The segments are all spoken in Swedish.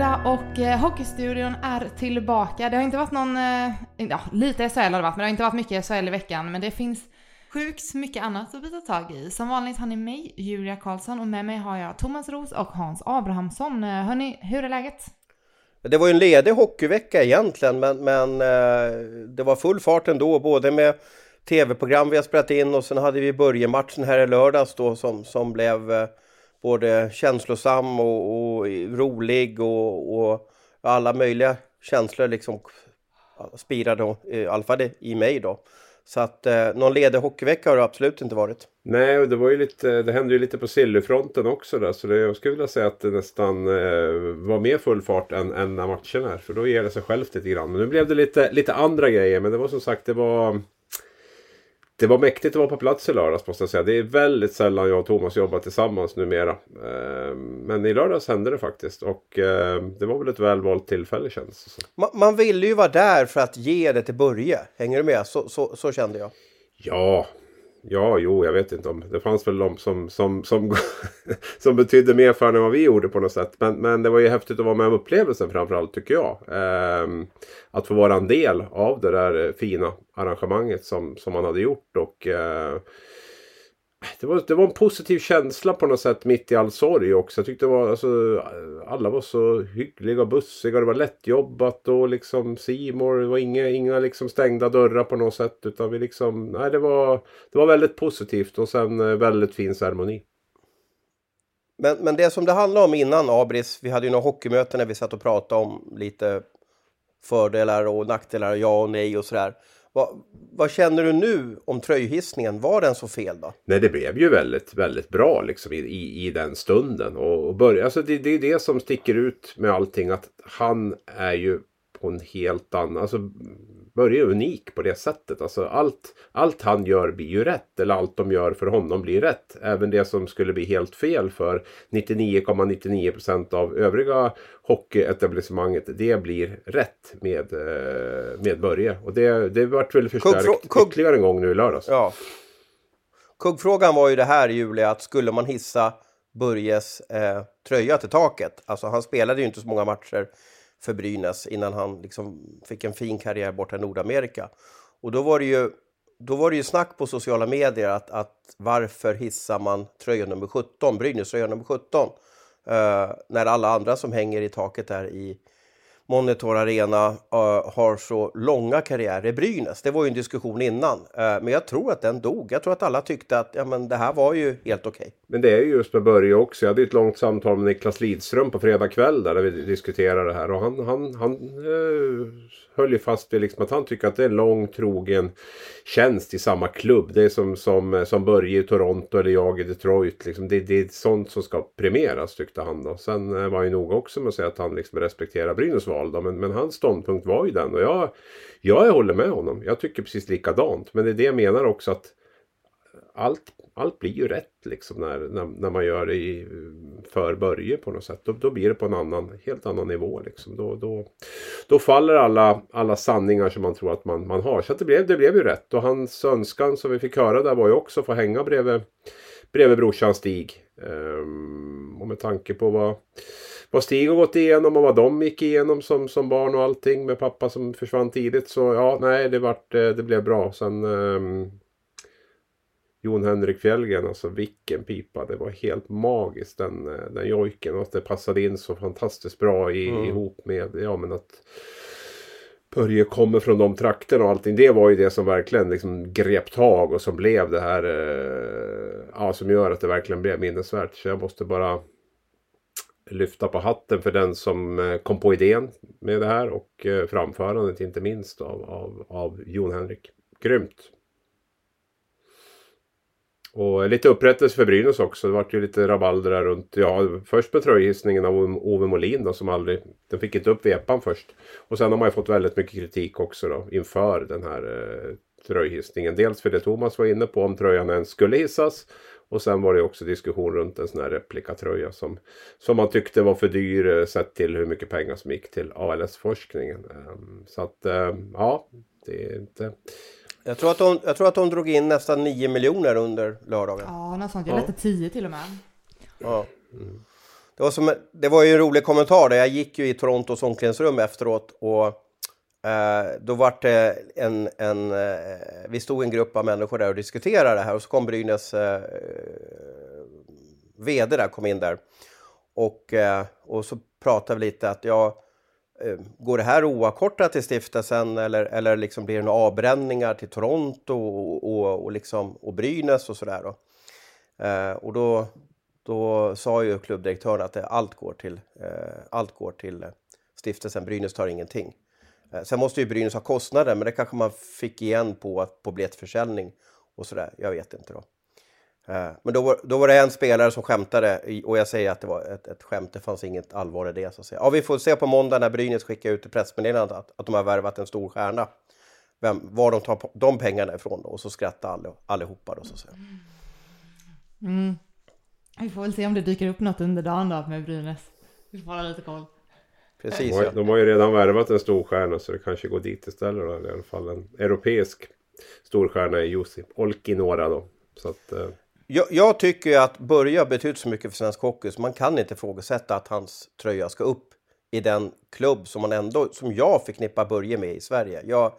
Fredag och eh, Hockeystudion är tillbaka. Det har inte varit någon, eh, ja lite SHL har det varit, men det har inte varit mycket SHL i veckan. Men det finns sjukt mycket annat att bita tag i. Som vanligt har ni mig, Julia Karlsson, och med mig har jag Thomas Ros och Hans Abrahamsson. Eh, hörni, hur är läget? Det var ju en ledig hockeyvecka egentligen men, men eh, det var full fart ändå både med tv-program vi har spelat in och sen hade vi Börjematchen här i lördags då som, som blev eh, både känslosam och, och rolig och, och alla möjliga känslor liksom spirade i alla fall i mig då. Så att eh, någon ledig hockeyvecka har det absolut inte varit. Nej, och det var ju lite, det hände ju lite på Sillufronten också där. Så det, jag skulle vilja säga att det nästan eh, var mer full fart än, än när matchen är. För då ger det sig självt lite grann. Men nu blev det lite, lite andra grejer. Men det var som sagt, det var... Det var mäktigt att vara på plats i lördags måste jag säga. Det är väldigt sällan jag och Thomas jobbar tillsammans numera. Eh, men i lördags hände det faktiskt. Och eh, det var väl ett väl valt tillfälle känns det som. Man, man ville ju vara där för att ge det till Börje. Hänger du med? Så, så, så kände jag. Ja, Ja, jo, jag vet inte om det fanns väl de som, som, som, som betydde mer för än vad vi gjorde på något sätt. Men, men det var ju häftigt att vara med om upplevelsen framförallt tycker jag. Eh, att få vara en del av det där eh, fina arrangemanget som, som man hade gjort. Och eh, det var, det var en positiv känsla på något sätt mitt i all sorg också. Jag tyckte det var, alltså, alla var så hyggliga och bussiga. Det var lättjobbat och liksom Simor. Det var inga, inga liksom stängda dörrar på något sätt. Utan vi liksom, nej, det, var, det var väldigt positivt och sen eh, väldigt fin ceremoni. Men, men det som det handlade om innan Abris, vi hade ju några hockeymöten när vi satt och pratade om lite fördelar och nackdelar, ja och nej och sådär. Vad, vad, känner du nu om tröjhissningen? Var den så fel då? Nej, det blev ju väldigt, väldigt bra liksom i, i, i den stunden. Och, och börja, alltså det, det är det som sticker ut med allting. Att han är ju på en helt annan... Alltså, Börje är unik på det sättet. Alltså allt, allt han gör blir ju rätt. Eller allt de gör för honom blir rätt. Även det som skulle bli helt fel för 99,99% ,99 av övriga hockeyetablissemanget. Det blir rätt med, eh, med Börje. Och det, det vart väl förstärkt Kugg, ytterligare en gång nu i lördags. Ja. Kuggfrågan var ju det här Julia, att skulle man hissa Börjes eh, tröja till taket. Alltså han spelade ju inte så många matcher för Brynäs innan han liksom fick en fin karriär borta i Nordamerika. Och då var det ju, då var det ju snack på sociala medier att, att varför hissar man tröja nummer 17, Brynäs tröja nummer 17, eh, när alla andra som hänger i taket där i Monitor Arena uh, har så långa karriärer i Brynäs. Det var ju en diskussion innan, uh, men jag tror att den dog. Jag tror att alla tyckte att ja, men det här var ju helt okej. Okay. Men det är ju just med Börje också. Jag hade ett långt samtal med Niklas Lidström på fredag kväll där, där vi diskuterade det här och han, han, han uh, höll ju fast vid liksom att han tycker att det är en lång trogen tjänst i samma klubb. Det är som, som, som Börje i Toronto eller jag i Detroit. Liksom. Det, det är sånt som ska premieras tyckte han. Då. Sen eh, var han ju noga också med att säga att han liksom respekterar Brynäs val. Då. Men, men hans ståndpunkt var ju den. Och jag, jag håller med honom. Jag tycker precis likadant. Men det är det jag menar också att allt, allt blir ju rätt liksom när, när, när man gör det i, för Börje på något sätt. Då, då blir det på en annan, helt annan nivå. Liksom. Då, då, då faller alla, alla sanningar som man tror att man, man har. Så det, blev, det blev ju rätt. Och hans önskan som vi fick höra där var ju också att få hänga bredvid, bredvid brorsan Stig. Um, och med tanke på vad, vad Stig har gått igenom och vad de gick igenom som, som barn och allting med pappa som försvann tidigt. Så ja, nej, det, vart, eh, det blev bra. Sen um, Jon Henrik Fjällgren, alltså vilken pipa. Det var helt magiskt den, den jojken. Och att det passade in så fantastiskt bra i, mm. ihop med ja, men att Börje kommer från de trakterna och allting. Det var ju det som verkligen liksom grep tag och som blev det här. Eh, ja, som gör att det verkligen blev minnesvärt. Så jag måste bara lyfta på hatten för den som eh, kom på idén med det här och eh, framförandet inte minst av, av, av Jon Henrik. Grymt! Och lite upprättelse för Brynäs också. Det vart ju lite rabalder där runt. Ja, först med tröjhissningen av Ove Molin då som aldrig... Den fick inte upp vepan först. Och sen har man ju fått väldigt mycket kritik också då inför den här eh, tröjhissningen. Dels för det Thomas var inne på om tröjan ens skulle hissas. Och sen var det också diskussion runt en sån här replikatröja som, som man tyckte var för dyr eh, sett till hur mycket pengar som gick till ALS-forskningen. Ehm, så att eh, ja, det är inte... Jag tror, att de, jag tror att de drog in nästan 9 miljoner under lördagen. Ja, något sånt. Jag läste 10 till och med. Ja. Mm. Det, var som, det var ju en rolig kommentar där. Jag gick ju i Torontos omklädningsrum efteråt och eh, då var det en, en eh, vi stod en grupp av människor där och diskuterade det här och så kom Brynäs eh, vd där, kom in där. Och, eh, och så pratade vi lite att ja, Eh, går det här oavkortat till stiftelsen eller, eller liksom blir det några avbränningar till Toronto och, och, och, liksom, och Brynäs och sådär? Då? Eh, och då, då sa ju klubbdirektören att det, allt, går till, eh, allt går till stiftelsen, Brynäs tar ingenting. Eh, sen måste ju Brynäs ha kostnader, men det kanske man fick igen på, på biljettförsäljning och sådär. Jag vet inte då. Eh, men då var, då var det en spelare som skämtade och jag säger att det var ett, ett skämt, det fanns inget allvar i det. Så att säga. Ja, vi får se på måndag när Brynäs skickar ut pressmeddelandet att, att de har värvat en stor stjärna. Vem, var de tar de pengarna ifrån då? Och så skrattar all, allihopa då så att säga. Mm. Vi får väl se om det dyker upp något under dagen då med Brynäs. Vi får hålla lite koll. Precis, de, har, de har ju redan värvat en stor stjärna så det kanske går dit istället då. I alla fall en europeisk storstjärna i Jussi Olkinora då. Så att, eh... Jag, jag tycker att Börje har betytt så mycket för svensk hockey så man kan inte ifrågasätta att hans tröja ska upp i den klubb som, man ändå, som jag förknippar Börje med i Sverige. Jag,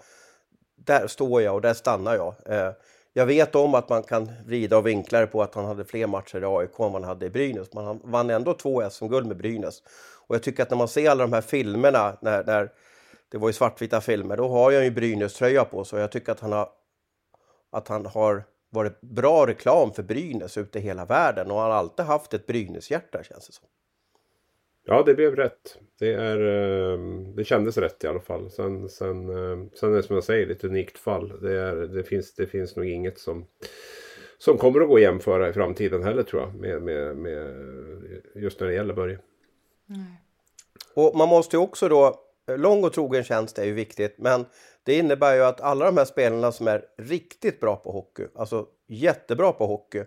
där står jag och där stannar jag. Eh, jag vet om att man kan vrida och vinkla det på att han hade fler matcher i AIK än man hade i Brynäs. Men han vann ändå två SM-guld med Brynäs. Och jag tycker att när man ser alla de här filmerna, när, när det var ju svartvita filmer, då har jag ju Brynäs-tröja på sig. Jag tycker att han har, att han har varit bra reklam för Brynäs ute i hela världen och han har alltid haft ett Brynäs-hjärta känns det som. Ja, det blev rätt. Det, är, ehm, det kändes rätt i alla fall. Sen, sen, ehm, sen är det som jag säger ett unikt fall. Det, är, det, finns, det finns nog inget som, som kommer att gå att jämföra i framtiden heller tror jag. Med, med, med just när det gäller Börje. Och man måste ju också då, Eh, lång och trogen tjänst är ju viktigt, men det innebär ju att alla de här spelarna som är riktigt bra på hockey, alltså jättebra på hockey.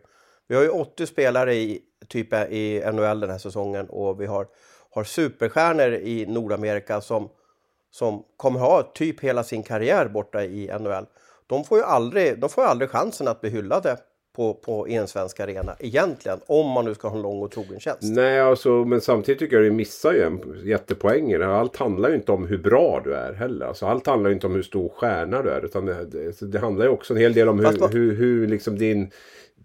Vi har ju 80 spelare i, typ eh, i NHL den här säsongen och vi har, har superstjärnor i Nordamerika som, som kommer ha typ hela sin karriär borta i NHL. De får ju aldrig, de får aldrig chansen att bli hyllade på, på, i en svensk arena egentligen. Om man nu ska ha en lång och trogen tjänst. Nej, alltså, men samtidigt tycker jag att du missar ju en jättepoäng. Allt handlar ju inte om hur bra du är heller. Alltså, allt handlar ju inte om hur stor stjärna du är. Utan det, det, det handlar ju också en hel del om hur, man... hur, hur liksom din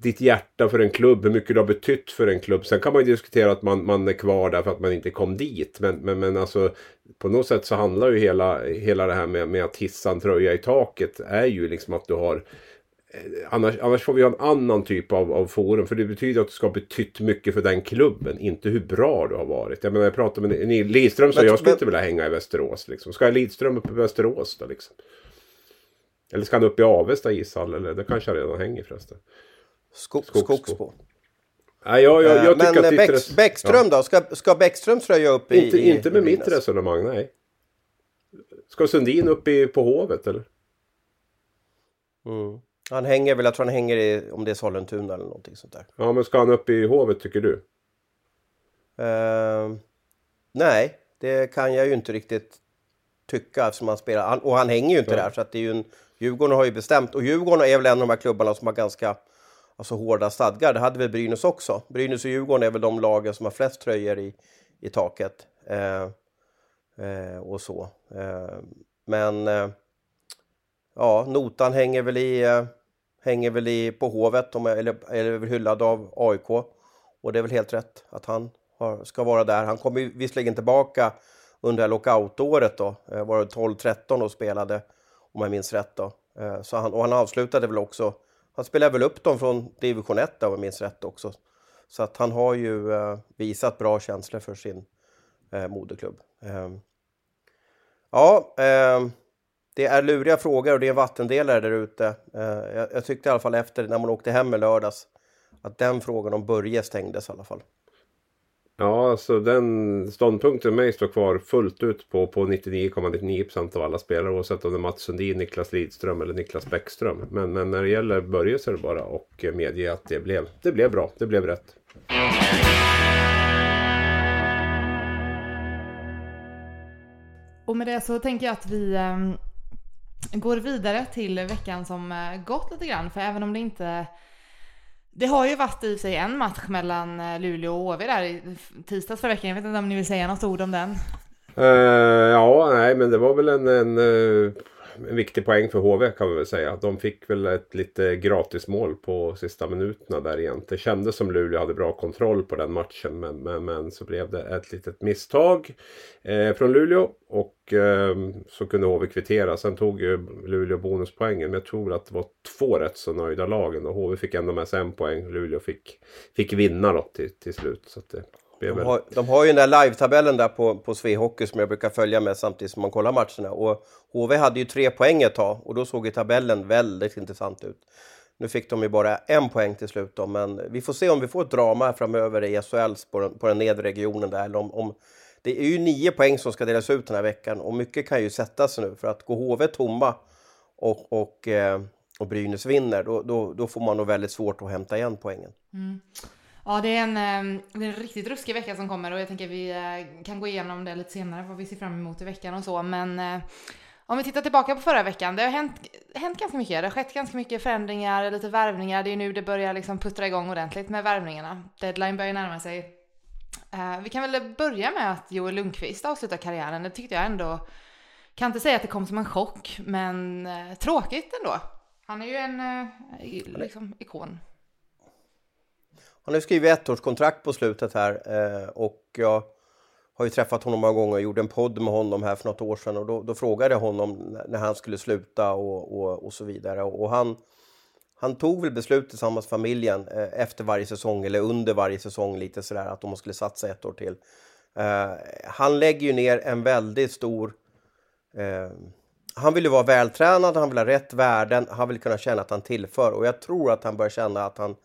ditt hjärta för en klubb, hur mycket du har betytt för en klubb. Sen kan man ju diskutera att man, man är kvar där för att man inte kom dit. Men, men, men alltså på något sätt så handlar ju hela, hela det här med, med att hissa en tröja i taket är ju liksom att du har annars, annars får vi ha en annan typ av, av forum. För det betyder att du ska ha betytt mycket för den klubben. Inte hur bra du har varit. Jag menar jag pratar med Lidström så jag skulle inte vilja hänga i Västerås. Liksom. Ska jag Lidström upp i Västerås då liksom? Eller ska han upp i Avesta ishall? Eller det kanske han redan hänger förresten. Skog, Skogsbo. Skogsbo. Nej, jag, jag, jag Men att Bäck, Bäckström ja. då? Ska, ska Bäckström tröja upp i... Inte, i, inte med i mitt resonemang, nej. Ska Sundin upp i, på Hovet eller? Mm. Han hänger väl, jag tror han hänger i, om det är Sollentuna eller någonting sånt där. Ja, men ska han upp i Hovet tycker du? Uh, nej, det kan jag ju inte riktigt tycka eftersom han spelar. och han hänger ju inte ja. där så att det är ju en... Djurgården har ju bestämt och Djurgården är väl en av de här klubbarna som har ganska alltså, hårda stadgar. Det hade väl Brynäs också. Brynäs och Djurgården är väl de lagen som har flest tröjor i, i taket. Uh, uh, och så. men ja, notan hänger väl i hänger väl i, på Hovet, eller, eller är väl hyllad av AIK. Och det är väl helt rätt att han har, ska vara där. Han kommer visserligen tillbaka under lockoutåret då, eh, var det 12-13 och spelade, om jag minns rätt då. Eh, så han, och han avslutade väl också, han spelade väl upp dem från division 1 om jag minns rätt också. Så att han har ju eh, visat bra känslor för sin eh, moderklubb. Ehm. Ja, ehm det är luriga frågor och det är vattendelare där ute. Eh, jag, jag, tyckte i alla fall efter när man åkte hem i lördags att den frågan om Börje stängdes i alla fall. Ja, alltså den ståndpunkten mig står kvar fullt ut på, på 99,99% av alla spelare oavsett om det är Mats Sundin, Niklas Lidström eller Niklas Bäckström. Men, men när det gäller Börje så är det bara att medge att det blev, det blev bra, det blev rätt. Och med det så tänker jag att vi um, går vidare till veckan som eh, gått lite grann. För även om det inte... Det har ju varit i sig en match mellan eh, Luleå och HV där i tisdags förra veckan. Jag vet inte om ni vill säga något ord om den? Uh, ja, nej men det var väl en, en en viktig poäng för HV kan vi väl säga. De fick väl ett lite gratismål på sista minuterna där egentligen. Det kändes som Luleå hade bra kontroll på den matchen men, men, men så blev det ett litet misstag eh, från Luleå och eh, så kunde HV kvittera. Sen tog ju Luleå bonuspoängen men jag tror att det var två rätt så nöjda lagen och HV fick ändå med sig en poäng. Luleå fick, fick vinna då till, till slut. Så det, de har, de har ju den där live-tabellen där på, på Svehockey som jag brukar följa med samtidigt som man kollar matcherna. Och HV hade ju tre poäng ett tag och då såg ju tabellen väldigt intressant ut. Nu fick de ju bara en poäng till slut då, men vi får se om vi får ett drama framöver i SHL på den, på den nedre regionen där. Om, om, det är ju nio poäng som ska delas ut den här veckan och mycket kan ju sätta sig nu för att gå HV tomma och, och, eh, och Brynäs vinner, då, då, då, får man nog väldigt svårt att hämta igen poängen. Mm. Ja, det är, en, ehm, det är en riktigt ruskig vecka som kommer och jag tänker att vi eh, kan gå igenom det lite senare, vad vi ser fram emot i veckan och så. Men eh, om vi tittar tillbaka på förra veckan, det har hänt, hänt ganska mycket. Det har skett ganska mycket förändringar, lite värvningar. Det är nu det börjar liksom puttra igång ordentligt med värvningarna. Deadline börjar närma sig. Uh, vi kan väl börja med att Joel Lundqvist avslutar karriären. Det tyckte jag ändå, kan inte säga att det kom som en chock, men tråkigt ändå. Han är ju en liksom, ikon. Han har skrivit ettårskontrakt på slutet här eh, och jag har ju träffat honom många gånger och gjorde en podd med honom här för något år sedan och då, då frågade jag honom när han skulle sluta och, och, och så vidare och han, han tog väl beslut tillsammans med familjen eh, efter varje säsong eller under varje säsong lite sådär att de skulle satsa ett år till. Eh, han lägger ju ner en väldigt stor han vill ju vara vältränad, han vill ha rätt värden, han vill kunna känna att han tillför och jag tror att han börjar känna att han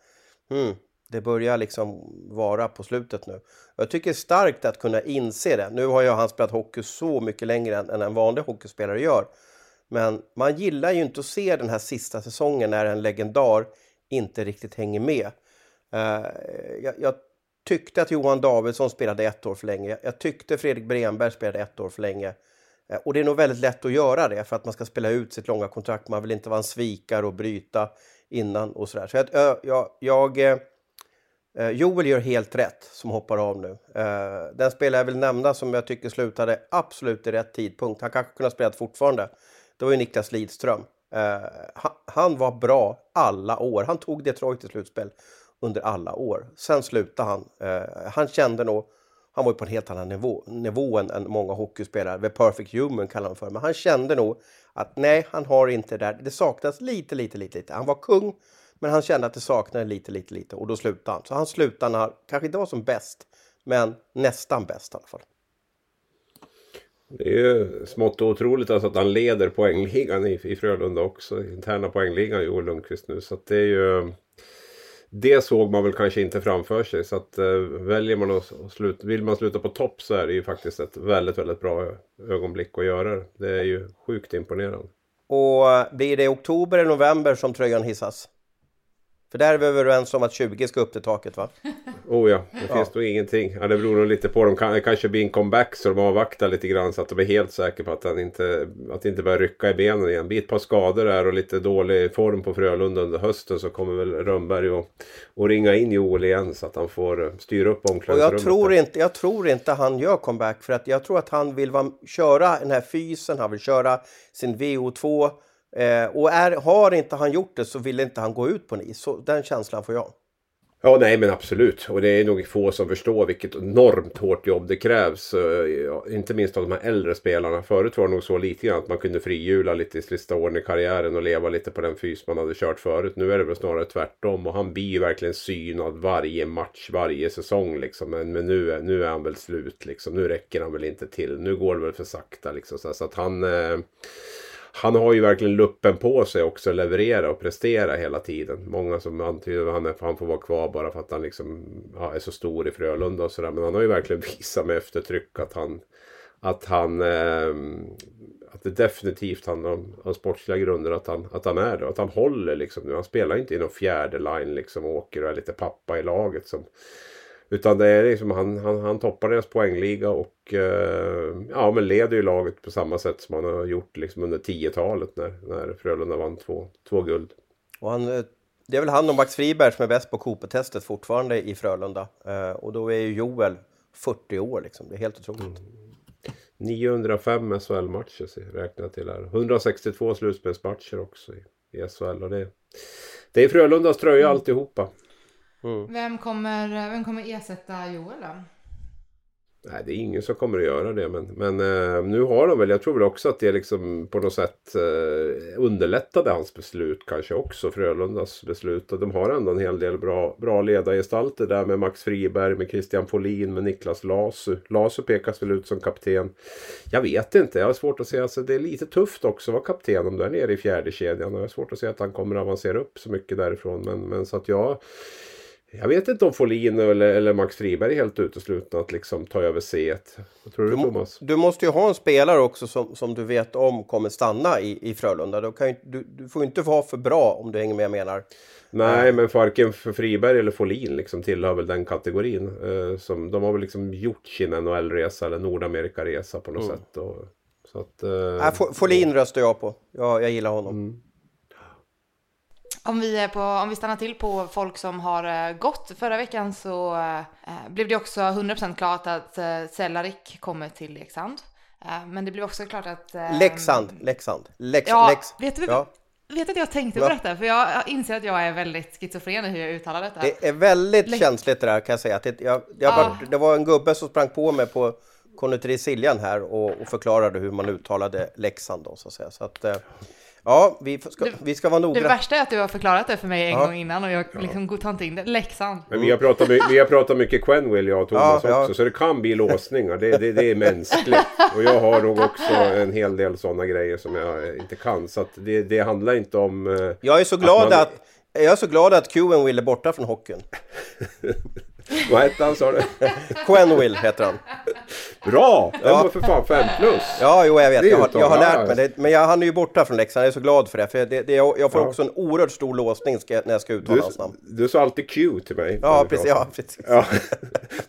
hmm, det börjar liksom vara på slutet nu. Jag tycker det är starkt att kunna inse det. Nu har ju han spelat hockey så mycket längre än, en vanlig hockeyspelare gör. Men man gillar ju inte att se den här sista säsongen när en legendar inte riktigt hänger med. Uh, jag, jag, tyckte att Johan Davidsson spelade ett år för länge. Jag tyckte Fredrik Bremberg spelade ett år för länge. Uh, och det är nog väldigt lätt att göra det för att man ska spela ut sitt långa kontrakt. Man vill inte vara en svikare och bryta innan och sådär. Så jag, jag, jag eh, Eh, Joel gör helt rätt som hoppar av nu. Eh, den spelare jag vill nämna som jag tycker slutade absolut i rätt tidpunkt, han kanske kunde ha spelat fortfarande, det var ju Niklas Lidström. Eh, han, var bra alla år, han tog Detroit till slutspel under alla år. Sen slutade han. han kände nog, han var ju på en helt annan nivå, nivå än, än många hockeyspelare, The Perfect Human kallar han för, men han kände nog att nej, han har inte det där, det saknas lite, lite, lite, lite. Han var kung, men han kände att det saknade lite, lite, lite och då slutade han. Så han slutade när han kanske inte var som bäst, men nästan bäst i alla fall. Det är ju smått otroligt alltså att han leder poängligan i, i Frölunda också. Interna poängligan Joel Lundqvist nu. Så det är ju... Det såg man väl kanske inte framför sig. Så att uh, väljer man att sluta, vill man sluta på topp så är det ju faktiskt ett väldigt, väldigt bra ögonblick att göra det. Det är ju sjukt imponerande. Och blir det oktober eller november som tröjan hissas? För där är vi överens om att 20 ska upp till taket va? Oh ja, det finns ja. nog ingenting. Ja, det beror nog lite på. De kan, kanske blir en comeback så de avvaktar lite grann så att de är helt säkra på att han inte, att det inte börjar rycka i benen igen. Blir ett par skador där och lite dålig form på Frölunda under hösten så kommer väl Rönnberg att, att ringa in Joel igen så att han får styra upp omklädningsrummet. jag tror, inte, jag tror inte han gör comeback för att jag tror att han vill köra den här fysen, han vill köra sin VO2 Eh, och är, har inte han gjort det så vill inte han gå ut på en is. Så den känslan får jag. Ja, nej men absolut. Och det är nog få som förstår vilket enormt hårt jobb det krävs. Eh, inte minst av de här äldre spelarna. Förut var det nog så lite grann att man kunde frihjula lite i sista åren i karriären och leva lite på den fys man hade kört förut. Nu är det väl snarare tvärtom. Och han blir ju verkligen synad varje match, varje säsong liksom. Men, men nu, nu är han väl slut liksom. Nu räcker han väl inte till. Nu går det väl för sakta liksom. Så, att han... Eh han har ju verkligen luppen på sig också att leverera och prestera hela tiden. Många som antyder att han, han får vara kvar bara för att han liksom, ja, är så stor i Frölunda och sådär. Men han har ju verkligen visat med eftertryck att han, att han eh, att det definitivt handlar om, om sportsliga grunder att han, att han är det. Att han håller liksom nu. Han spelar inte i någon fjärde line liksom och åker och är lite pappa i laget. Som, utan det är liksom han, han, han toppar deras poängliga och eh, ja, men leder ju laget på samma sätt som han har gjort liksom under 10-talet när, när Frölunda vann två, två guld. Och han, eh, det är väl han och Max Friberg som är bäst på Cooper-testet fortfarande i Frölunda. Eh, och då är ju Joel 40 år liksom. Det är helt otroligt. Mm. 905 SHL-matcher räknar jag till här. 162 slutspelsmatcher också i, i SHL. Och det, det är Frölundas tröja mm. alltihopa. Mm. Vem, kommer, vem kommer ersätta Joel då? Nej, det är ingen som kommer att göra det. Men, men eh, nu har de väl, jag tror väl också att det liksom på något sätt eh, underlättade hans beslut kanske också. Frölundas beslut. Och de har ändå en hel del bra, bra ledargestalter där med Max Friberg, med Christian Folin, med Niklas Lasu. Lasu pekas väl ut som kapten. Jag vet inte, jag har svårt att se. Alltså, det är lite tufft också att vara kapten om du är nere i fjärde kedjan. Jag har svårt att se att han kommer att avancera upp så mycket därifrån. Men, men så att jag jag vet inte om Folin eller, eller Max Friberg är helt uteslutna att liksom ta över C1. Vad tror du, du Thomas? Du måste ju ha en spelare också som, som du vet om kommer stanna i, i Frölunda. Då kan ju, du, du får ju inte vara för bra om du hänger med jag menar. Nej, men varken för Friberg eller Folin liksom tillhör väl den kategorin. Eh, som, de har väl liksom gjort sin NHL-resa eller Nordamerika-resa på något mm. sätt. Och, så att, eh, Folin röstar jag på. Ja, jag gillar honom. Mm. Om vi, på, om vi stannar till på folk som har eh, gått förra veckan så äh, blev det också 100% klart att äh, Cellarik kommer till Leksand. Men det blev också klart att... Äh, Leksand, Leksand, Lex, ja, Lex, vet du, ja. vet att jag tänkte på detta? För jag inser att jag är väldigt schizofren i hur jag uttalar detta. Det är väldigt Le känsligt det där kan jag säga. Det, jag, jag ah. var, det var en gubbe som sprang på mig på konditori Siljan här och, och, förklarade hur man uttalade Leksand då så att säga. Så att, Ja, vi ska, vi ska vara noga. Det värsta är att du har förklarat det för mig en ja. gång innan och jag liksom tar inte in det. Leksand. Men vi har pratat, vi har pratat mycket Quenville, jag och Thomas ja, också, ja. så det kan bli låsningar. Det, det, det, är mänskligt. Och jag har nog också en hel del sådana grejer som jag inte kan. Så det, det handlar inte om... Eh, jag är så glad att, man... att jag är så glad att Quenville är borta från hockeyn. Vad hette han sa du? Quenville heter han. Bra! Den ja. var för fan fem plus. Ja, jo jag vet. Jag har, jag har lärt mig det. Men jag, han är ju borta från Leksand. Jag är så glad för det. För det, det jag får ja. också en oerhört stor låsning ska, när jag ska uttala hans namn. Du sa alltid Q till mig. Ja, precis. Ja, precis. Ja.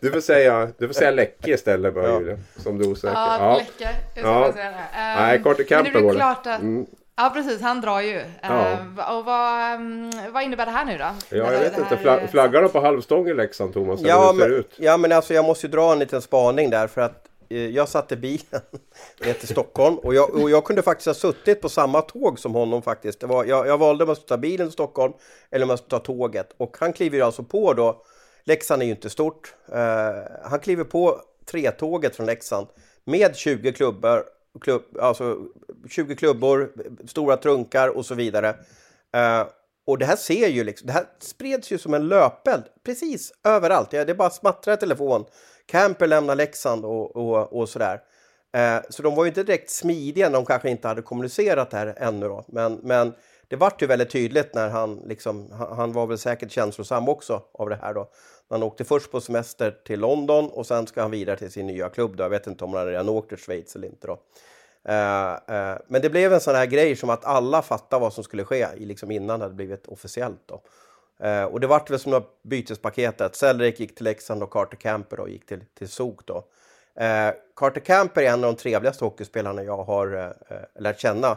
Du, får säga, du får säga Läcke istället bara ja. Julia. Som du är osäker. Ja, ja. Läcke. Jag ska ja. säga det. Um, Nej, Carter Camper var det. Klart att... Mm. Ja precis, han drar ju. Ja. Uh, och vad, um, vad innebär det här nu då? Ja, jag vet inte. Fla flaggar de på halvstång i Leksand Thomas? Ja, men, ut? ja men alltså jag måste ju dra en liten spaning där för att eh, jag satte bilen ner till Stockholm och jag, och jag kunde faktiskt ha suttit på samma tåg som honom faktiskt. Det var, jag, jag valde om jag skulle ta bilen till Stockholm eller om jag skulle ta tåget och han kliver ju alltså på då. Leksand är ju inte stort. Uh, han kliver på tretåget från Leksand med 20 klubbar klubb, alltså 20 klubbor, stora trunkar och så vidare. Eh, och det här ser ju liksom, det här spreds ju som en löpeld precis överallt. Ja, det bara smattrar i telefon. Camper lämnar Leksand och, och, och sådär. Eh, så de var ju inte direkt smidiga när de kanske inte hade kommunicerat det här ännu då. Men, men det vart ju väldigt tydligt när han liksom, han var väl säkert känslosam också av det här då. Han åkte först på semester till London och sen ska han vidare till sin nya klubb. Då. Jag vet inte om han redan åkt till Schweiz eller inte. Då. Eh, eh, men det blev en sån här grej som att alla fattade vad som skulle ske liksom innan det hade blivit officiellt. Då. Eh, och det vart väl som något bytespaketet. Cedric gick till Leksand och Carter Camper då, gick till, till SOK. Då. Carter Camper är en av de trevligaste hockeyspelarna jag har lärt känna.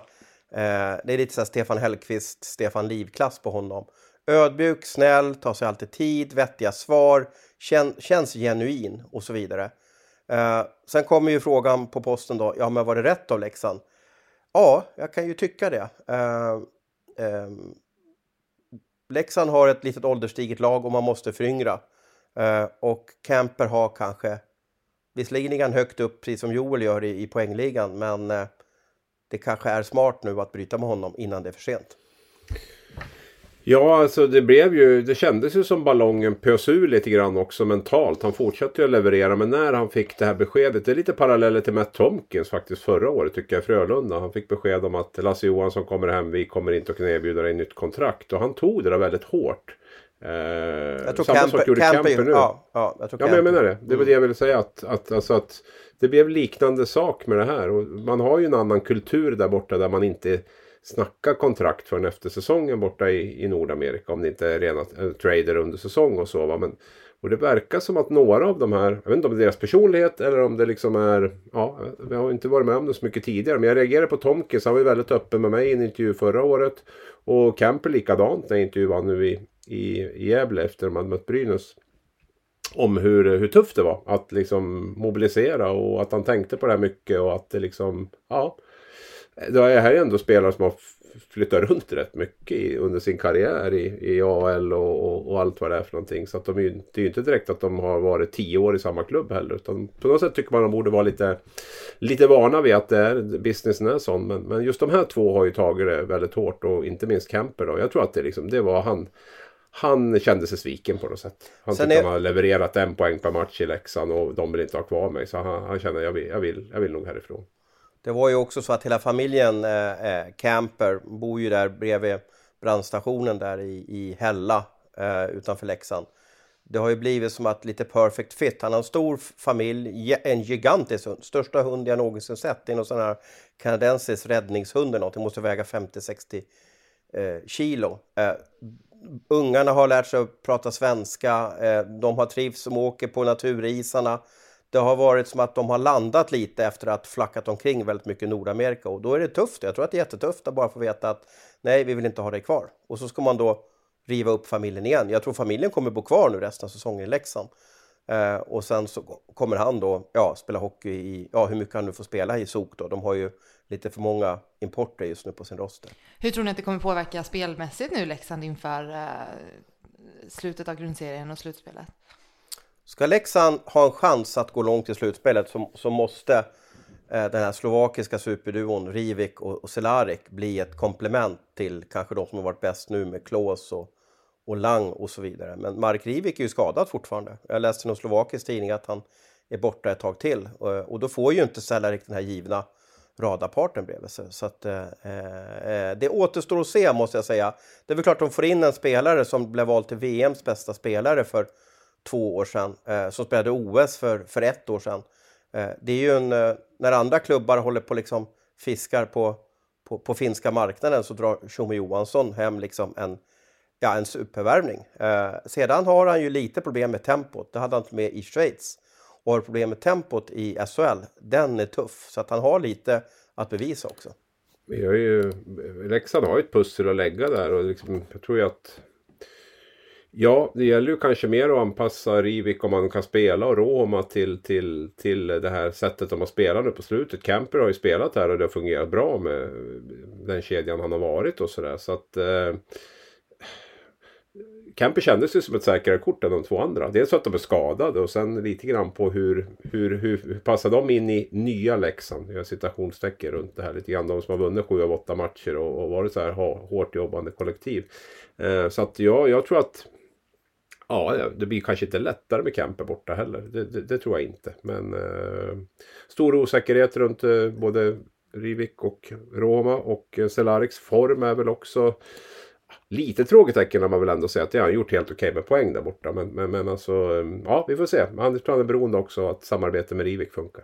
det är lite så Stefan Hellqvist, Stefan Liv-klass på honom. Ödmjuk, snäll, tar sig alltid tid, vettiga svar, kän, känns genuin och så vidare. Eh, sen kommer ju frågan på posten då, ja men var det rätt av Leksand? Ja, jag kan ju tycka det. Eh, eh, Leksand har ett litet ålderstiget lag och man måste föryngra. Eh, och Camper har kanske, visserligen ligger han högt upp precis som Joel gör i, i poängligan, men eh, det kanske är smart nu att bryta med honom innan det är för sent. Ja, alltså det blev ju, det kändes ju som ballongen pös ur lite grann också mentalt. Han fortsatte ju att leverera, men när han fick det här beskedet, det är lite paralleller till Matt Tomkins faktiskt förra året tycker jag, Frölunda. Han fick besked om att Lasse Johansson kommer hem, vi kommer inte att kunna erbjuda dig nytt kontrakt. Och han tog det där väldigt hårt. Eh, jag tror samma sak gjorde Camper nu. Ja, ja, jag, tror ja men jag menar det. Det var det jag ville säga. Att, att, alltså att det blev liknande sak med det här. Och man har ju en annan kultur där borta där man inte snacka kontrakt förrän efter säsongen borta i, i Nordamerika. Om det inte är rena eh, trader under säsong och så. Va? Men, och det verkar som att några av de här, jag vet inte om det är deras personlighet eller om det liksom är, ja, jag har inte varit med om det så mycket tidigare. Men jag reagerade på Tomkins, han var ju väldigt öppen med mig i en intervju förra året. Och Camper likadant när jag intervjuade nu i, i, i Gävle efter att de hade mött Brynäs. Om hur, hur tufft det var att liksom mobilisera och att han tänkte på det här mycket och att det liksom, ja det här är ändå spelare som har flyttat runt rätt mycket under sin karriär i, i AL och, och, och, allt vad det är för någonting. Så att de är, det är ju inte direkt att de har varit tio år i samma klubb heller. Utan på något sätt tycker man att de borde vara lite, lite vana vid att det är, businessen är sån. Men, men just de här två har ju tagit det väldigt hårt och inte minst Kemper då. Jag tror att det, liksom, det var han. Han kände sig sviken på något sätt. Han tyckte är... han har levererat en poäng per match i Leksand och de vill inte ha kvar mig. Så han, han känner jag vill, jag vill, jag vill nog härifrån. Det var ju också så att hela familjen eh, eh, Camper bor ju där bredvid brandstationen där i, i Hälla eh, utanför Leksand. Det har ju blivit som att lite perfect fit. Han har en stor familj, en gigantisk hund, största hund jag någonsin sett. Det är någon sån här kanadensisk räddningshund eller något. Det måste väga 50-60 eh, kilo. Eh, ungarna har lärt sig att prata svenska. Eh, de har trivts som åker på naturisarna det har varit som att de har landat lite efter att flackat omkring väldigt mycket i Nordamerika och då är det tufft. Jag tror att det är jättetufft att bara få veta att nej, vi vill inte ha dig kvar. Och så ska man då riva upp familjen igen. Jag tror familjen kommer bo kvar nu resten av säsongen i Leksand. Eh, och sen så kommer han då ja, spela hockey i, ja hur mycket han nu får spela i SOK då. De har ju lite för många importer just nu på sin roster. Hur tror ni att det kommer påverka spelmässigt nu Leksand inför eh, slutet av grundserien och slutspelet? Ska Leksand ha en chans att gå långt i slutspelet så, så måste eh, den här slovakiska superduon Rivik och, och Selarik bli ett komplement till kanske de som har varit bäst nu med Klås och, och Lang och så vidare. Men Mark Rivik är ju skadad fortfarande. Jag läste i någon slovakisk tidning att han är borta ett tag till och, och då får ju inte Selarik den här givna radarparten bredvid sig. Så att, eh, eh, det återstår att se måste jag säga. Det är väl klart de får in en spelare som blev vald till VMs bästa spelare för två år sedan, eh, som spelade OS för, för ett år sedan. Eh, det är ju en, eh, när andra klubbar håller på liksom fiskar på, på, på finska marknaden så drar Tjomme Johansson hem liksom en, ja, en supervärvning. Eh, sedan har han ju lite problem med tempot, det hade han inte med i Schweiz. Och har problem med tempot i SHL, den är tuff. Så att han har lite att bevisa också. Vi har ju, Leksand har ju ett pussel att lägga där och liksom, jag tror ju att Ja, det gäller ju kanske mer att anpassa Rivik om man kan spela och Roma till, till, till det här sättet de har spelat nu på slutet. Camper har ju spelat här och det har fungerat bra med den kedjan han har varit och sådär. Så att eh, Camper kändes ju som ett säkrare kort än de två andra. Dels för att de är skadade och sen lite grann på hur, hur, hur, hur passar de in i nya Leksand? Jag citationstecken runt det här lite grann. De som har vunnit sju av åtta matcher och, och varit så här hårt jobbande kollektiv. Eh, så att ja, jag tror att Ja, det blir kanske inte lättare med Kempe borta heller. Det, det, det tror jag inte. Men eh, stor osäkerhet runt eh, både Rivik och Roma och eh, Selariks form är väl också lite frågetecken när man väl ändå säga att det har han gjort helt okej okay med poäng där borta. Men, men, men alltså, eh, ja vi får se. Handelsplanen är beroende också av att samarbetet med Rivik funkar.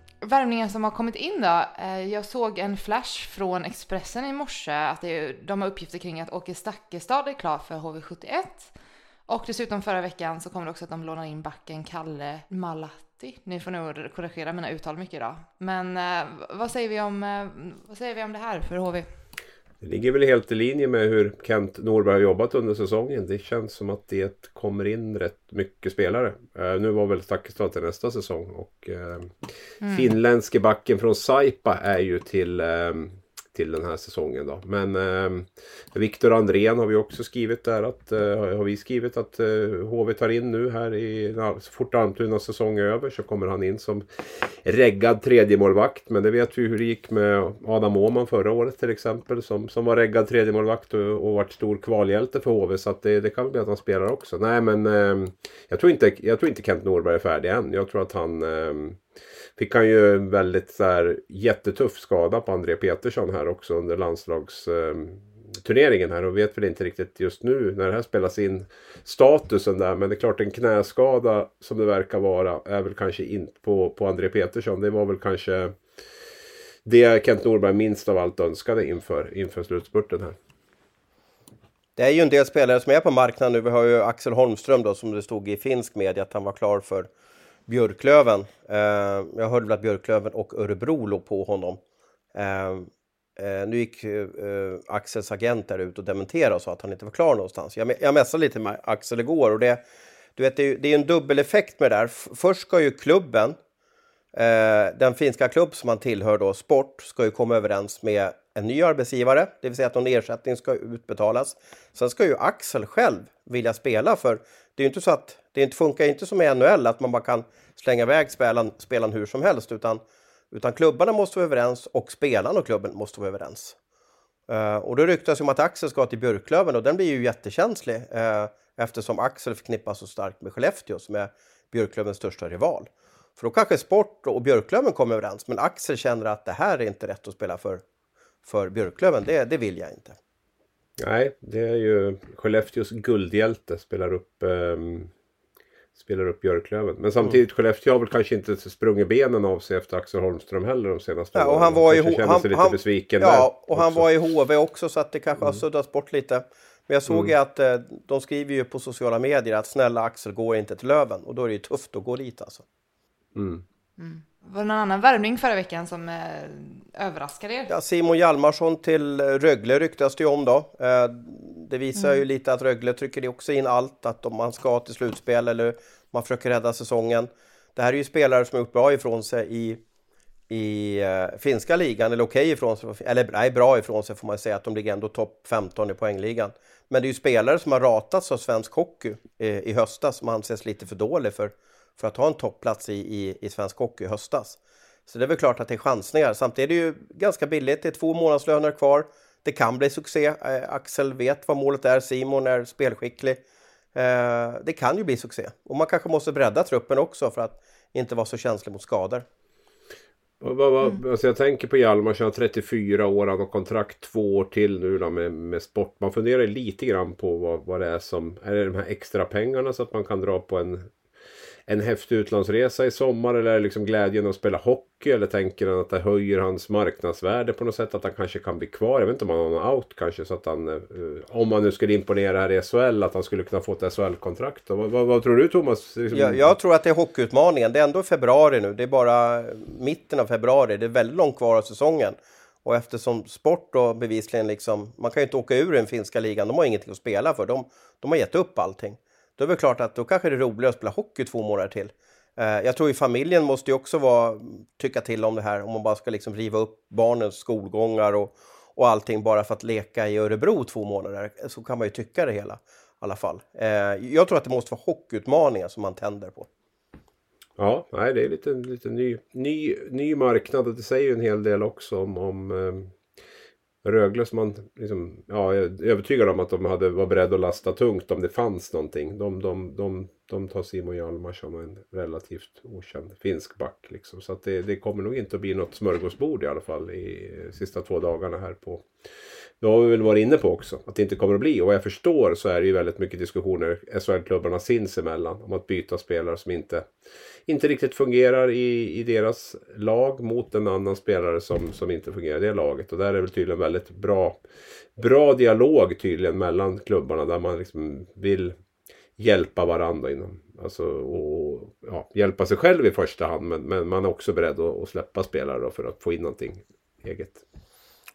Värvningen som har kommit in då. Eh, jag såg en flash från Expressen i morse att är, de har uppgifter kring att Åke Stakkestad är klar för HV71. Och dessutom förra veckan så kom det också att de lånar in backen Kalle Malatti. Ni får nog korrigera mina uttal mycket idag. Men eh, vad säger vi om, eh, vad säger vi om det här för HV? Det ligger väl helt i linje med hur Kent Norberg har jobbat under säsongen. Det känns som att det kommer in rätt mycket spelare. Uh, nu var väl Stakkestad till nästa säsong och uh, mm. finländske backen från Saipa är ju till uh, till den här säsongen. Då. Men eh, Viktor Andrén har vi också skrivit där att eh, har vi skrivit att eh, HV tar in nu här i så fort Almtunas säsong är över så kommer han in som reggad tredjemålvakt. Men det vet vi hur det gick med Adam Åhman förra året till exempel som, som var reggad tredjemålvakt och, och varit stor kvalhjälte för HV så att det, det kan bli att han spelar också. Nej men eh, jag, tror inte, jag tror inte Kent Norberg är färdig än. Jag tror att han eh, fick han ju en väldigt så här, jättetuff skada på André Petersson här också under landslagsturneringen här och vet väl inte riktigt just nu när det här spelas in statusen där. Men det är klart en knäskada som det verkar vara är väl kanske inte på, på André Petersson. Det var väl kanske det Kent Norberg minst av allt önskade inför, inför slutspurten här. Det är ju en del spelare som är på marknaden nu. Vi har ju Axel Holmström då som det stod i finsk media att han var klar för Björklöven. Eh, jag hörde väl att Björklöven och Örebro låg på honom. Eh, eh, nu gick eh, Axels agent där ut och dementerade och sa att han inte var klar någonstans. Jag, jag messade lite med Axel igår och det, du vet, det, är, det är en dubbeleffekt med det där. Först ska ju klubben, eh, den finska klubb som han tillhör då, Sport, ska ju komma överens med en ny arbetsgivare, det vill säga att någon ersättning ska utbetalas. Sen ska ju Axel själv vilja spela för det är ju inte så att det inte funkar inte som i NHL att man bara kan slänga iväg spelaren, spelaren hur som helst utan, utan klubbarna måste vara överens och spelarna och klubben måste vara överens. Uh, och då ryktas om att Axel ska till Björklöven och den blir ju jättekänslig uh, eftersom Axel förknippas så starkt med Skellefteå som är Björklövens största rival. För då kanske Sport och Björklöven kommer överens men Axel känner att det här är inte rätt att spela för, för Björklöven, det, det vill jag inte. Nej, det är ju Skellefteås guldhjälte spelar upp um spelar upp Björklöven. Men samtidigt, mm. Skellefteå har väl kanske inte sprungit benen av sig efter Axel Holmström heller de senaste ja, och han var i han, sig lite han, besviken Ja, och han var i HV också så att det kanske mm. har suddats bort lite. Men jag såg mm. ju att eh, de skriver ju på sociala medier att snälla Axel går inte till Löven och då är det ju tufft att gå dit alltså. Mm. Var det någon annan värvning förra veckan som eh, överraskade er? Ja, Simon Hjalmarsson till Rögle ryktas det ju om då. Eh, det visar mm. ju lite att Rögle trycker också in allt, att om man ska till slutspel eller man försöker rädda säsongen. Det här är ju spelare som har gjort bra ifrån sig i, i uh, finska ligan, eller okej okay ifrån sig, eller nej, bra ifrån sig får man säga, att de ligger ändå topp 15 i poängligan. Men det är ju spelare som har ratats av svensk hockey i, i höstas som anses lite för dålig för, för att ha en toppplats i, i, i svensk hockey i höstas. Så det är väl klart att det är chansningar. Samtidigt är det ju ganska billigt, det är två månadslöner kvar. Det kan bli succé. Eh, Axel vet vad målet är, Simon är spelskicklig. Eh, det kan ju bli succé. Och man kanske måste bredda truppen också för att inte vara så känslig mot skador. Mm. Alltså jag tänker på Hjalmar, han har 34 år, han har kontrakt två år till nu då med, med sport. Man funderar lite grann på vad, vad det är som, är det de här extra pengarna så att man kan dra på en en häftig utlandsresa i sommar eller är det liksom glädjen att spela hockey eller tänker han att det höjer hans marknadsvärde på något sätt att han kanske kan bli kvar. Jag vet inte om han har någon out kanske så att han eh, om han nu skulle imponera här i SHL att han skulle kunna få ett SHL-kontrakt. Vad, vad, vad, tror du Thomas? Liksom... Jag, jag, tror att det är hockeyutmaningen. Det är ändå februari nu. Det är bara mitten av februari. Det är väldigt långt kvar av säsongen. Och eftersom sport då bevisligen liksom, man kan ju inte åka ur den finska ligan, de har ingenting att spela för. De, de har gett upp allting. Då är det klart att då kanske det är roligare att spela hockey två månader till. Eh, jag tror ju familjen måste ju också vara, tycka till om det här, om man bara ska liksom riva upp barnens skolgångar och, och allting bara för att leka i Örebro två månader. Så kan man ju tycka det hela i alla fall. Eh, jag tror att det måste vara hockeyutmaningar som man tänder på. Ja, nej, det är lite, lite ny, ny, ny marknad och det säger ju en hel del också om, om eh, Rögle som man liksom, ja, jag är övertygad om att de hade, var beredda att lasta tungt om det fanns någonting. De, de, de, de tar Simon Hjalmarsson som en relativt okänd finsk back. Liksom. Så att det, det kommer nog inte att bli något smörgåsbord i alla fall i sista två dagarna här på det har vi väl varit inne på också, att det inte kommer att bli. Och vad jag förstår så är det ju väldigt mycket diskussioner SHL-klubbarna sinsemellan om att byta spelare som inte inte riktigt fungerar i, i deras lag mot en annan spelare som, som inte fungerar i det laget. Och där är det tydligen väldigt bra, bra dialog tydligen mellan klubbarna där man liksom vill hjälpa varandra inom, alltså, och, ja, hjälpa sig själv i första hand men, men man är också beredd att, att släppa spelare för att få in någonting eget.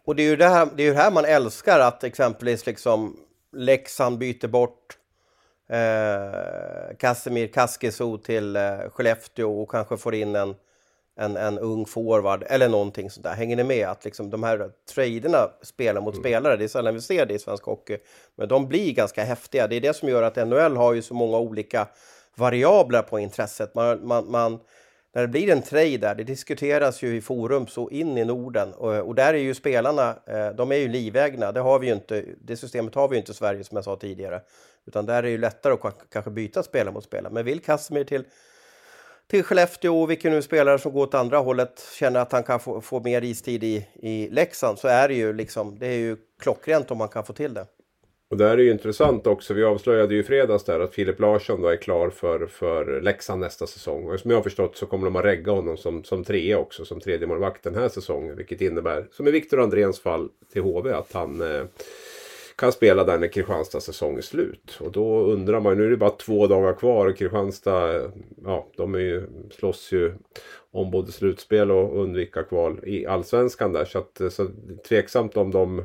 Och det är ju det här, det är ju här man älskar, att exempelvis liksom Leksand byter bort eh, Casemir Kaskiso till eh, Skellefteå och kanske får in en, en, en ung forward eller någonting sånt där. Hänger ni med? Att liksom de här traderna spelar mot spelare, det är sällan vi ser det i svensk hockey. Men de blir ganska häftiga. Det är det som gör att NHL har ju så många olika variabler på intresset. Man, man, man, när det blir en trade där, det diskuteras ju i forum så in i Norden och, och där är ju spelarna, eh, de är ju livägna. Det, har vi ju inte, det systemet har vi ju inte i Sverige som jag sa tidigare. Utan där är det ju lättare att kanske byta spelare mot spelare. Men vill Casimir till, till Skellefteå och vilken nu spelare som går åt andra hållet känner att han kan få, få mer istid i, i Leksand så är det ju liksom, det är ju klockrent om man kan få till det. Och det här är ju intressant också. Vi avslöjade ju i fredags där att Filip Larsson då är klar för, för Leksand nästa säsong. Och som jag har förstått så kommer de att regga honom som, som trea också, som tredje målvakt den här säsongen. Vilket innebär, som i Viktor Andréns fall till HV, att han eh, kan spela där när Kristianstads säsong är slut. Och då undrar man, nu är det bara två dagar kvar och Kristianstad, ja, de är ju, slåss ju om både slutspel och undvika kval i allsvenskan där. Så, att, så tveksamt om de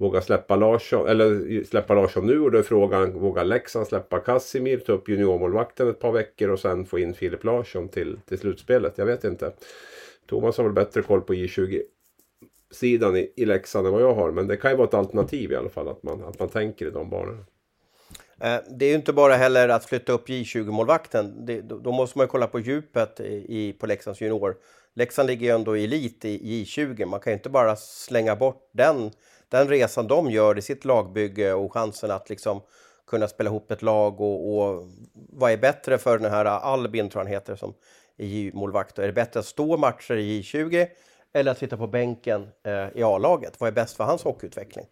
vågar släppa Larsson, eller släppa Larsson nu och då är frågan, vågar Leksand släppa Kassimir, ta upp juniormålvakten ett par veckor och sen få in Filip Larsson till, till slutspelet? Jag vet inte. Thomas har väl bättre koll på J20 sidan i, i Leksand än vad jag har. Men det kan ju vara ett alternativ i alla fall att man, att man tänker i de banorna. Eh, det är ju inte bara heller att flytta upp J20-målvakten. Då måste man ju kolla på djupet i- på Leksands junior. Leksand ligger ju ändå i elit i J20. Man kan ju inte bara slänga bort den, den resan de gör i sitt lagbygge och chansen att liksom kunna spela ihop ett lag och, och vad är bättre för den här Albin, tror jag han heter, som är J-målvakt. Är det bättre att stå matcher i J20 eller att sitta på bänken eh, i A-laget? Vad är bäst för hans hockeyutveckling?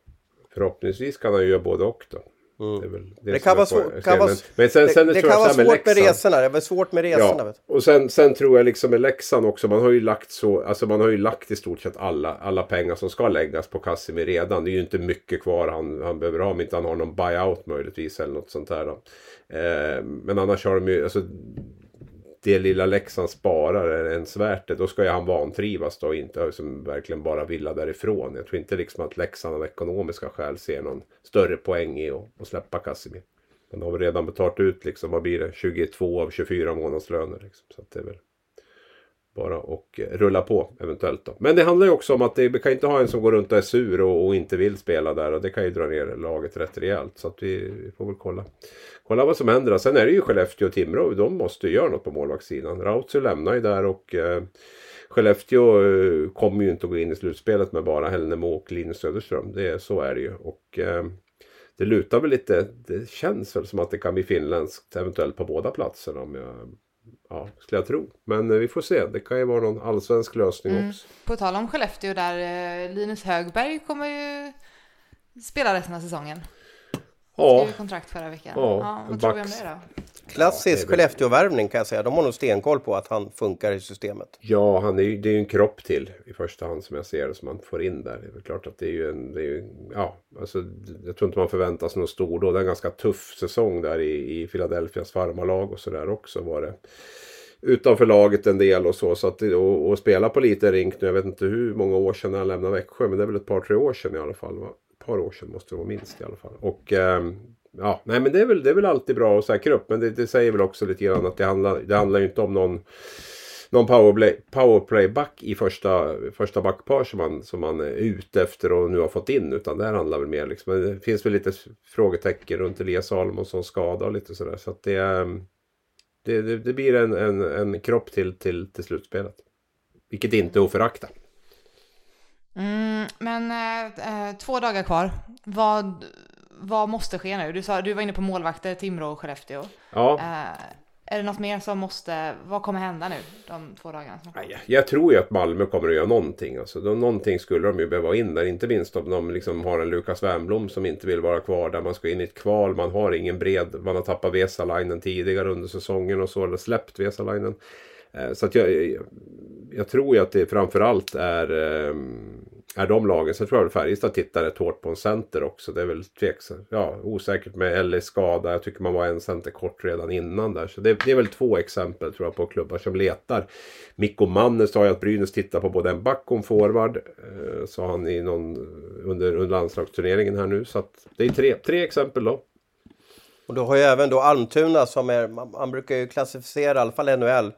Förhoppningsvis kan han ju göra både och då. Det, Mm. Det kan vara, på- svår, kan vara, men, men sen, det, sen det tror kan jag vara svårt med Leksand- resorna. Det är svårt med resorna. Ja, Vet. du. och sen, sen tror jag liksom med Leksand också. Man har ju lagt så, alltså man har ju lagt i stort sett alla, alla pengar som ska läggas på Casimir redan. Det är ju inte mycket kvar han, han behöver ha om inte han har någon buyout möjligtvis eller något sånt där. Eh, men annars har de ju, alltså det lilla Leksand sparar är ens värt det. Då ska ju han vantrivas då och inte liksom verkligen bara vilja därifrån. Jag tror inte liksom att Leksand av ekonomiska skäl ser någon större poäng i att, att släppa Casimir. Men de har väl redan betalat ut liksom, vad blir det, 22 av 24 månadslöner. Liksom. Så att det är väl bara och rulla på eventuellt då. Men det handlar ju också om att det, vi kan inte ha en som går runt och är sur och, och inte vill spela där och det kan ju dra ner laget rätt rejält. Så att vi, vi får väl kolla, kolla vad som händer. Sen är det ju Skellefteå och Timrå, de måste ju göra något på målvaktssidan. Rautio lämnar ju där och eh, Skellefteå eh, kommer ju inte att gå in i slutspelet med bara Hällnemo och Linus Söderström. Det, så är det ju. Och eh, det lutar väl lite, det känns väl som att det kan bli finländskt eventuellt på båda platserna om jag Ja, skulle jag tro. Men eh, vi får se. Det kan ju vara någon allsvensk lösning Mm. också. På tal om Skellefteå där, eh, Linus Högberg kommer ju spela resten av säsongen. Ja, Skrev kontrakt förra veckan. Ja, Ja, vad tror vi om det då? Klassisk väl- Skellefteå-värvning kan jag säga. De har nog stenkoll på att han funkar i systemet. ja han är ju, det är ju en kropp till i första hand som jag ser det som man får in där. Det är klart att det är ju en, det är ju, ja, alltså jag tror inte man förväntar sig någon stor då. Det är en ganska tuff säsong där i, i Philadelphias farmarlag och sådär också var det. Utanför laget en del och så. så att, och, och spela på lite rink nu. Jag vet inte hur många år sedan han lämnade Växjö. Men det är väl ett par tre år sedan i alla fall. va? Ett par år sedan måste det vara minst i alla fall. Och ehm, ja, nej men det är väl, det är väl alltid bra att säkra upp. Men det, det säger väl också lite grann att det handlar, det handlar ju inte om någon någon powerplay, powerplayback i första, första backpar som man, som man är ute efter och nu har fått in. Utan det här handlar väl mer liksom, det finns väl lite frågetecken runt Elias Salomonsson skada och lite sådär. Så att det, ehm, det, det, det blir en, en, en kropp till, till, till slutspelet. Vilket inte är att förakta. Mm, men eh, eh, två dagar kvar. Vad, vad måste ske nu? Du, sa, du var inne på målvakter, Timrå och Skellefteå. Ja, Eh, är det något mer som måste, vad kommer hända nu de två dagarna? Nej, Jag tror ju att Malmö kommer att göra någonting. Alltså, de, någonting skulle de ju behöva in där. Inte minst om de liksom har en Lukas Wernbloom som inte vill vara kvar där. Man ska in i ett kval. Man har ingen bred. Man har tappat Vesalainen tidigare under säsongen och så. Eller släppt Vesalainen. Eh, så att jag, jag, jag tror ju att det framförallt är eh, är de lagen. Sen tror jag väl Färjestad tittar rätt hårt på en center också. Det är väl tveksamt. Ja, osäkert med Ellis skada. Jag tycker man var en center kort redan innan där. Så det, det är väl två exempel tror jag på klubbar som letar. Mikko Mannes sa ju att Brynäs tittar på både en back och en forward. Eh, sa han i någon, under, under landslagsturneringen här nu. Så att det är tre, tre exempel då. Och då har ju även då Almtuna som är, man, man brukar ju klassificera, i alla fall NHL,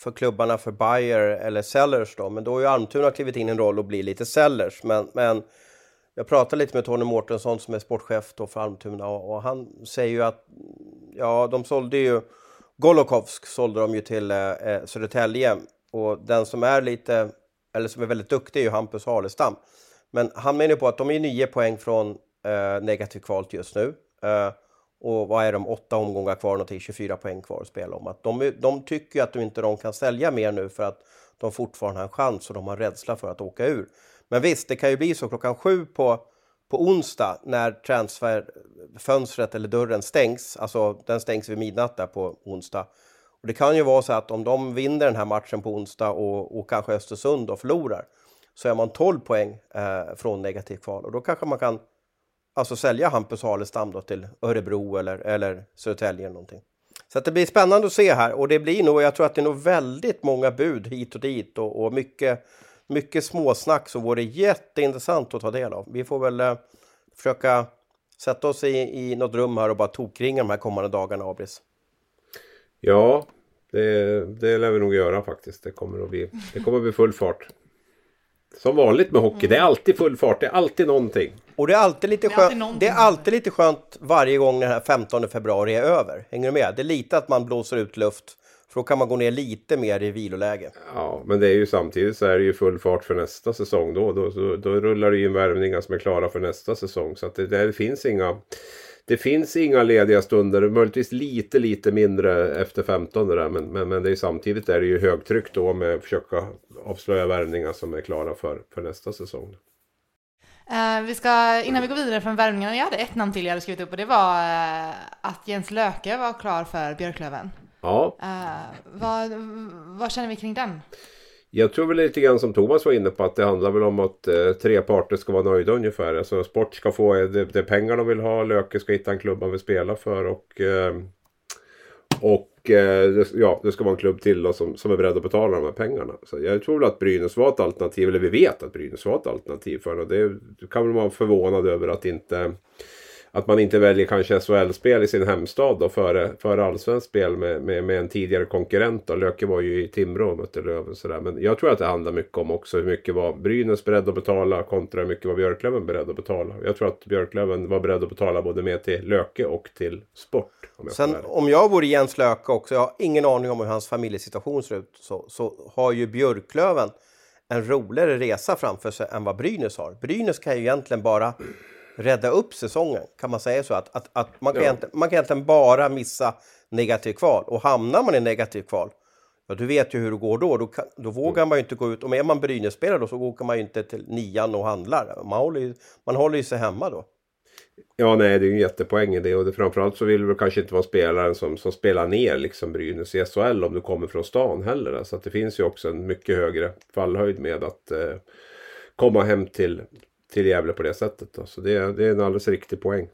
för klubbarna för Bayer eller Sellers då. Men då har ju Almtuna klivit in i en roll och blir lite Sellers. Men, men jag pratade lite med Tony Mårtensson som är sportchef då för Almtuna och, och han säger ju att ja, de sålde ju Golokovsk sålde de ju till eh, eh Södertälje och den som är lite, eller som är väldigt duktig är ju Hampus Harlestam. Men han menar ju på att de är nio poäng från eh, negativt kvalt just nu. Eh, och vad är de, åtta omgångar kvar, någonting, 24 poäng kvar att spela om. Att de, de tycker att de inte de kan sälja mer nu för att de fortfarande har en chans och de har rädsla för att åka ur. Men visst, det kan ju bli så klockan sju på, på onsdag när transferfönstret eller dörren stängs, alltså den stängs vid midnatt där på onsdag. Och det kan ju vara så att om de vinner den här matchen på onsdag och, och kanske Östersund då förlorar så är man 12 poäng eh, från negativt kval och då kanske man kan alltså sälja Hampus Halestam då till Örebro eller, eller Södertälje eller någonting. Så att det blir spännande att se här och det blir nog, jag tror att det är nog väldigt många bud hit och dit och, och mycket, mycket småsnack som vore jätteintressant att ta del av. Vi får väl eh, försöka sätta oss i, i något rum här och bara tokringa de här kommande dagarna, Abris. Ja, det, det lär vi nog göra faktiskt. Det kommer att bli, det kommer att bli full fart. Som vanligt med hockey, det är alltid full fart, det är alltid någonting. Och det är alltid lite Det är alltid skönt, någonting. det är alltid lite skönt varje gång den här 15 februari är över. Hänger du med? Det är lite att man blåser ut luft, för då kan man gå ner lite mer i viloläge. Ja, men det är ju samtidigt så är det ju full fart för nästa säsong då. Då, då, då rullar det ju in värvningar som är klara för nästa säsong. Så att det, det finns inga det finns inga lediga stunder, möjligtvis lite lite mindre efter 15 där. Men, men, men det är samtidigt är det ju högtryck då med att försöka avslöja värvningar som är klara för, för nästa säsong. Eh, vi ska, innan vi går vidare från värvningarna, jag hade ett namn till jag hade skrivit upp och det var eh, att Jens Löke var klar för Björklöven. Ja, Eh, vad, vad känner vi kring den? Jag tror väl lite grann som Thomas var inne på att det handlar väl om att eh, tre parter ska vara nöjda ungefär. Alltså sport ska få eh, det, det pengar de vill ha, Löke ska hitta en klubb han vill spela för och eh, och eh, det, ja, det ska vara en klubb till då, som, som är beredd att betala de här pengarna. Så jag tror väl att Brynäs var ett alternativ, eller vi vet att Brynäs var ett alternativ för det. Det kan väl vara förvånad över att inte att man inte väljer kanske SHL-spel i sin hemstad då före, före allsvenskt spel med, med, med en tidigare konkurrent. Då. Löke var ju i Timrå och mötte Löven. Sådär. Men jag tror att det handlar mycket om också hur mycket var Brynäs beredd att betala kontra hur mycket var Björklöven beredd att betala. Jag tror att Björklöven var beredd att betala både mer till Löke och till Sport. Om jag Sen om jag vore Jens Löke också, jag har ingen aning om hur hans familjesituation ser ut, så, så har ju Björklöven en roligare resa framför sig än vad Brynäs har. Brynäs kan ju egentligen bara rädda upp säsongen, kan man säga så? Att, att, att man, kan Ja. egentligen, man kan egentligen bara missa negativ kval. Och hamnar man i negativ kval, ja du vet ju hur det går då. Då, kan, då vågar man ju inte gå ut. Och är man Brynäs-spelare då så åker man ju inte till nian och handlar. Man håller ju, man håller ju sig hemma då. Ja, nej, det är ju en jättepoäng i det. Och det, framförallt så vill du kanske inte vara spelaren som, som spelar ner liksom Brynäs i SHL om du kommer från stan heller. Så att det finns ju också en mycket högre fallhöjd med att eh, komma hem till, till Gävle på det sättet. Då. Så det, det är en alldeles riktig poäng.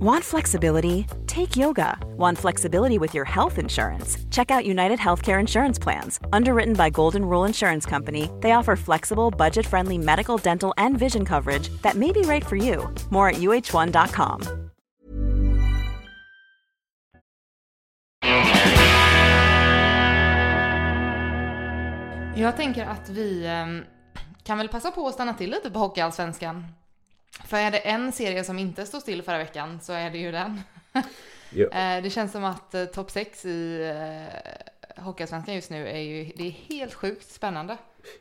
Want flexibility? Take yoga. Want flexibility with your health insurance? Check out United Healthcare Insurance Plans. Underwritten by Golden Rule Insurance Company, they offer flexible, budget friendly medical, dental, and vision coverage that may be right for you. More at uh1.com. Jag tänker att vi ehm, kan väl passa på att stanna till lite på Hockeyallsvenskan. För är det en serie som inte stod still förra veckan så är det ju den. Eh, Det känns som att eh, topp 6 i eh, Hockeyallsvenskan just nu är ju, det är helt sjukt spännande.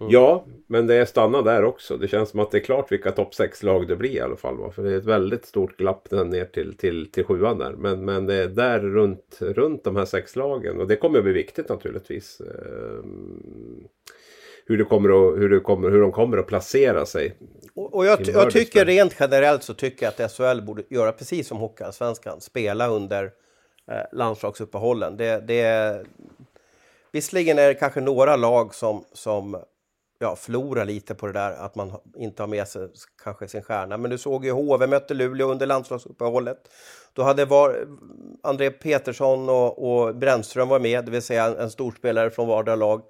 Ja, men det är stanna där också. Det känns som att det är klart vilka topp 6-lag det blir i alla fall. Va? För det är ett väldigt stort glapp ner till, till, till sjuan där. Men, men det är där runt, runt de här sex lagen. Och det kommer att bli viktigt naturligtvis. Ehm, hur, det kommer att, hur, det kommer, hur de kommer att placera sig. Och, och jag, ty- jag tycker rent generellt så tycker jag att SHL borde göra precis som Hockeyallsvenskan. Spela under eh, landslagsuppehållen. Det, det, visserligen är det kanske några lag som, som ja, förlora lite på det där att man inte har med sig kanske sin stjärna. Men du såg ju HV mötte Luleå under landslagsuppehållet. Då hade var, André Petersson och, och Brännström var med, det vill säga en, en storspelare från vardera lag.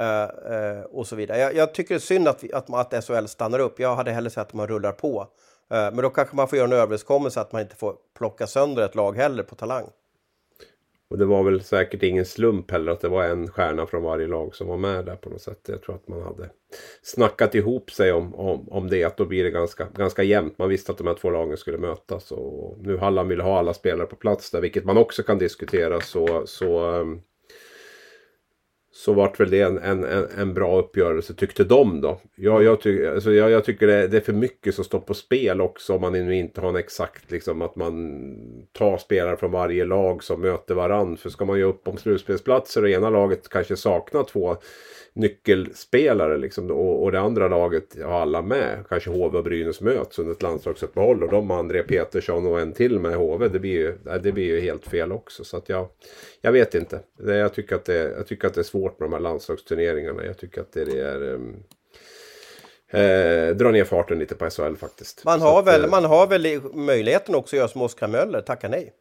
Uh, uh, och så vidare. Jag, jag, tycker det är synd att, vi, att, att SHL stannar upp. Jag hade hellre sett att man rullar på. Uh, men då kanske man får göra en överenskommelse att man inte får plocka sönder ett lag heller på talang. Och det var väl säkert ingen slump heller att det var en stjärna från varje lag som var med där på något sätt. Jag tror att man hade snackat ihop sig om, om, om det. Att då blir det ganska, ganska jämnt. Man visste att de här två lagen skulle mötas. Och nu Halland vill ha alla spelare på plats där. Vilket man också kan diskutera. Så, så um, så vart väl det en, en, en bra uppgörelse tyckte de då. Jag, jag, ty, alltså jag, jag tycker det, det, är för mycket som står på spel också om man nu inte har en exakt liksom att man tar spelare från varje lag som möter varann. För ska man göra upp om slutspelsplatser och ena laget kanske saknar två nyckelspelare liksom, och, och det andra laget har alla med. Kanske HV och Brynäs möts under ett landslagsuppehåll och de André Petersson och en till med HV. Det blir ju, det blir ju helt fel också. Så att jag, jag vet inte. Jag, tycker att det, jag tycker att det är svårt med de här landslagsturneringarna. Jag tycker att det är um, Eh, dra ner farten lite på SHL faktiskt. Man har, att, väl, eh, man har väl möjligheten också att göra som Oskar Möller, tacka nej?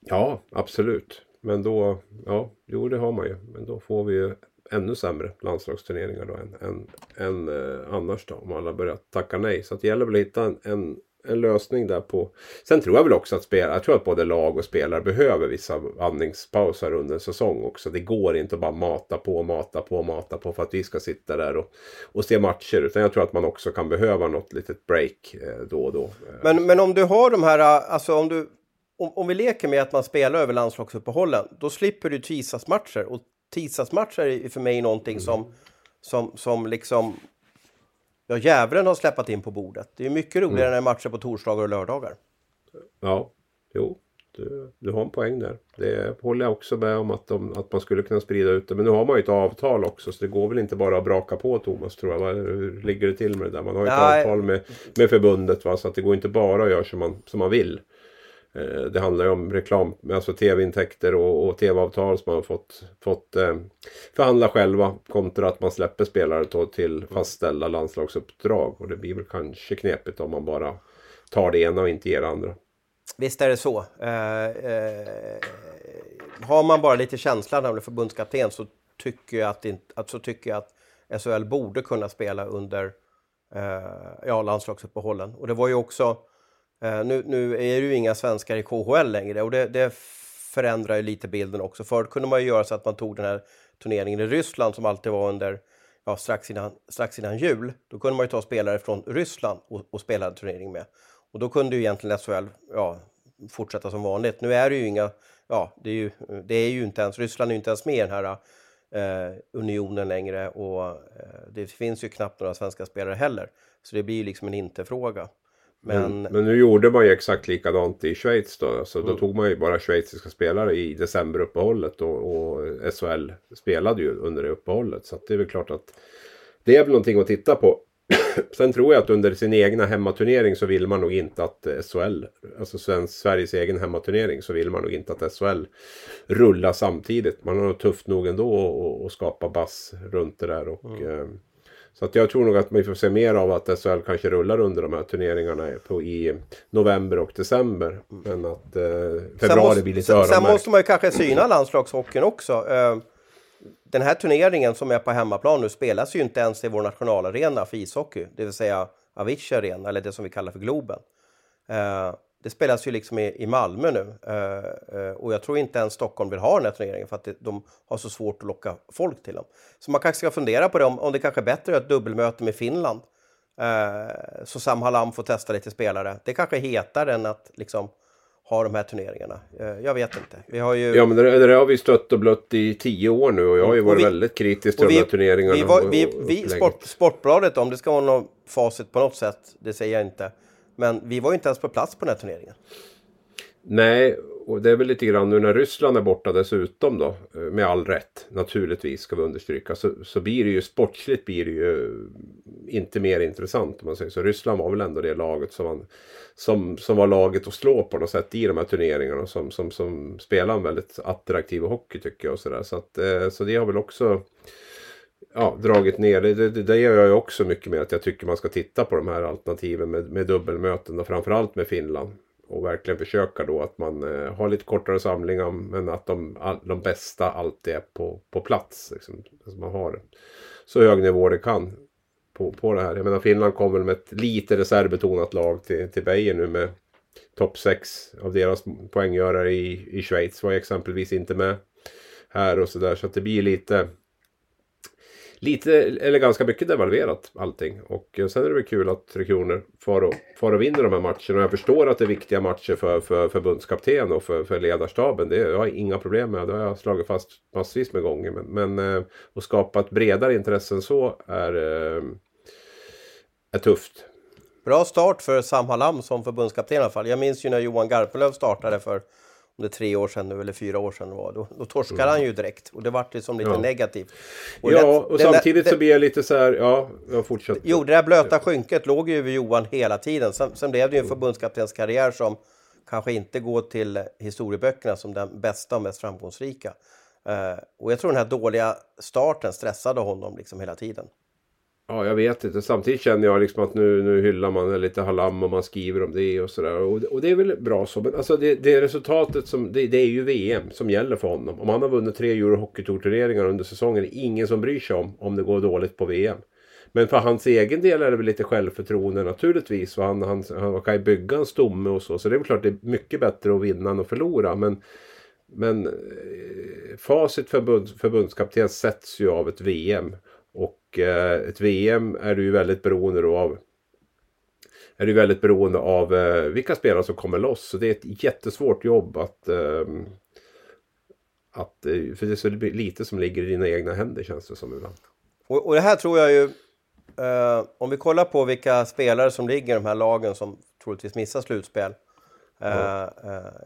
Ja, absolut. Men då, ja, jo det har man ju. Men då får vi ju ännu sämre landslagsturneringar då än, än, än eh, annars då. Om alla börjar tacka nej. Så det gäller väl att hitta en, en, en, lösning där på. Sen tror jag väl också att spelare, jag tror att både lag och spelare behöver vissa andningspauser under en säsong också. Det går inte att bara mata på, mata på, mata på för att vi ska sitta där och, och se matcher. Utan jag tror att man också kan behöva något litet break eh, då och då. Men, men om du har de här, alltså om du om, om, vi leker med att man spelar över landslagsuppehållen, då slipper du tisdagsmatcher. Och tisdagsmatcher är för mig någonting som, som, som liksom ja, djävulen har släppt in på bordet. Det är mycket roligare mm. än matcher på torsdagar och lördagar. Ja, jo, du, du har en poäng där. Det håller jag också med om att, de, att man skulle kunna sprida ut det. Men nu har man ju ett avtal också så det går väl inte bara att braka på Thomas tror jag. Hur ligger det till med det där? Man har ju ett Nej. avtal med, med förbundet va? så att det går inte bara att göra som man, som man vill. Eh, det handlar ju om reklam, alltså tv-intäkter och, och tv-avtal som man har fått, fått eh, förhandla själva kontra att man släpper spelare till fastställda landslagsuppdrag. Och det blir väl kanske knepigt om man bara tar det ena och inte ger det andra. Visst är det så. Eh, eh, har man bara lite känsla när man är förbundskapten så tycker jag att, alltså tycker jag att SHL borde kunna spela under eh, ja, landslagsuppehållen. Och det var ju också Eh, nu, nu, är det ju inga svenskar i KHL längre och det, det förändrar ju lite bilden också. Förut kunde man ju göra så att man tog den här turneringen i Ryssland som alltid var under ja, strax, innan, strax innan jul. Då kunde man ju ta spelare från Ryssland och, och spela en turnering med. Och då kunde ju egentligen SHL ja, fortsätta som vanligt. Nu är det ju inga, ja, det är ju, det är ju inte ens, Ryssland är ju inte ens med i den här eh, unionen längre och eh, det finns ju knappt några svenska spelare heller. Så det blir ju liksom en inte-fråga. Men... men nu gjorde man ju exakt likadant i Schweiz då. Så mm. då tog man ju bara schweiziska spelare i decemberuppehållet och, och SHL spelade ju under det uppehållet. Så det är väl klart att det är väl någonting att titta på. Sen tror jag att under sin egna hemmaturnering så vill man nog inte att SHL, alltså svensk, Sveriges egen hemmaturnering, så vill man nog inte att SHL rullar samtidigt. Man har nog tufft nog ändå att skapa bass runt det där. Och, mm. Eh, så att jag tror nog att vi får se mer av att SHL kanske rullar under de här turneringarna på, i november och december. Men att eh, februari blir lite öronmärkt. Sen måste man ju kanske syna landslagshockeyn också. Eh, den här turneringen som är på hemmaplan nu spelas ju inte ens i vår nationalarena för ishockey. Det vill säga Avicii Arena, eller det som vi kallar för Globen. Eh, det spelas ju liksom i, i Malmö nu uh, uh, och jag tror inte ens Stockholm vill ha den här turneringen för att det, de har så svårt att locka folk till dem. Så man kanske ska fundera på det om, om det kanske är bättre att ha ett dubbelmöte med Finland. Uh, så Sam Hallam får testa lite spelare. Det kanske är hetare än att liksom ha de här turneringarna. Jag vet inte. Vi har ju... Ja men det, det har vi stött och blött i tio år nu och jag har ju varit vi, väldigt kritisk till vi, de här turneringarna. Vi, var, vi, vi Sport, Sportbladet, om det ska vara något facit på något sätt, det säger jag inte men vi var ju inte ens på plats på den här turneringen. Nej, och det är väl lite grann nu när Ryssland är borta dessutom då, eh, med all rätt naturligtvis ska vi understryka, så, så blir det ju sportsligt blir det ju eh, inte mer intressant om man säger så. Ryssland var väl ändå det laget som, man, som, som var laget att slå på något sätt i de här turneringarna som, som, som spelar en väldigt attraktiv hockey tycker jag. Och så, där. Så, att, eh, så det har väl också ja, dragit ner. Det, det, det gör jag ju också mycket med att jag tycker man ska titta på de här alternativen med, med dubbelmöten och framförallt med Finland. Och verkligen försöka då att man eh, har lite kortare samlingar men att de, all, de bästa alltid är på, på plats. Liksom. Alltså man har så hög nivå det kan på, på det här. Jag menar Finland kom väl med ett lite reservbetonat lag till, till Beijer nu med topp 6 av deras poänggörare i, i Schweiz var exempelvis inte med här och sådär. Så att det blir lite lite, eller ganska mycket devalverat allting. Och eh, sen är det väl kul att Tre Kronor far och, far och vinner de här matcherna. Och jag förstår att det är viktiga matcher för, för förbundskapten och för, för ledarstaben. Det jag har jag inga problem med. Det har jag slagit fast massvis med gånger. Men, men eh, att skapa ett bredare intresse än så är, eh, är tufft. Bra start för Sam Hallam som förbundskapten i alla fall. Jag minns ju när Johan Garpenlöv startade för om det är tre år sedan nu eller fyra år sedan var, då, då torskade mm. han ju direkt och det vart liksom lite ja. negativt. Och ja, det, och samtidigt det, så blir jag lite så här, ja, jag fortsätter. Jo, det där blöta skynket låg ju över Johan hela tiden. Sen, sen blev det ju en mm. förbundskaptenskarriär som kanske inte går till historieböckerna som den bästa och mest framgångsrika. Uh, och jag tror den här dåliga starten stressade honom liksom hela tiden. Ja, jag vet inte. Samtidigt känner jag liksom att nu, nu hyllar man lite Halam och man skriver om det och sådär. Och, och det är väl bra så. Men alltså det, det resultatet som, det, det, är ju VM som gäller för honom. Om han har vunnit tre Euro Hockey-turneringar under säsongen är det ingen som bryr sig om om det går dåligt på VM. Men för hans egen del är det väl lite självförtroende naturligtvis. Han, han, han kan ju bygga en stomme och så. Så det är väl klart det är mycket bättre att vinna än att förlora. Men, men eh, facit facit förbund, förbundskapten sätts ju av ett VM. Och eh, ett VM är du ju väldigt beroende av är du väldigt beroende av eh, vilka spelare som kommer loss. Så det är ett jättesvårt jobb att, eh, att eh, för det är så lite som ligger i dina egna händer känns det som ibland. Och, och det här tror jag ju, eh, om vi kollar på vilka spelare som ligger i de här lagen som troligtvis missar slutspel. Mm.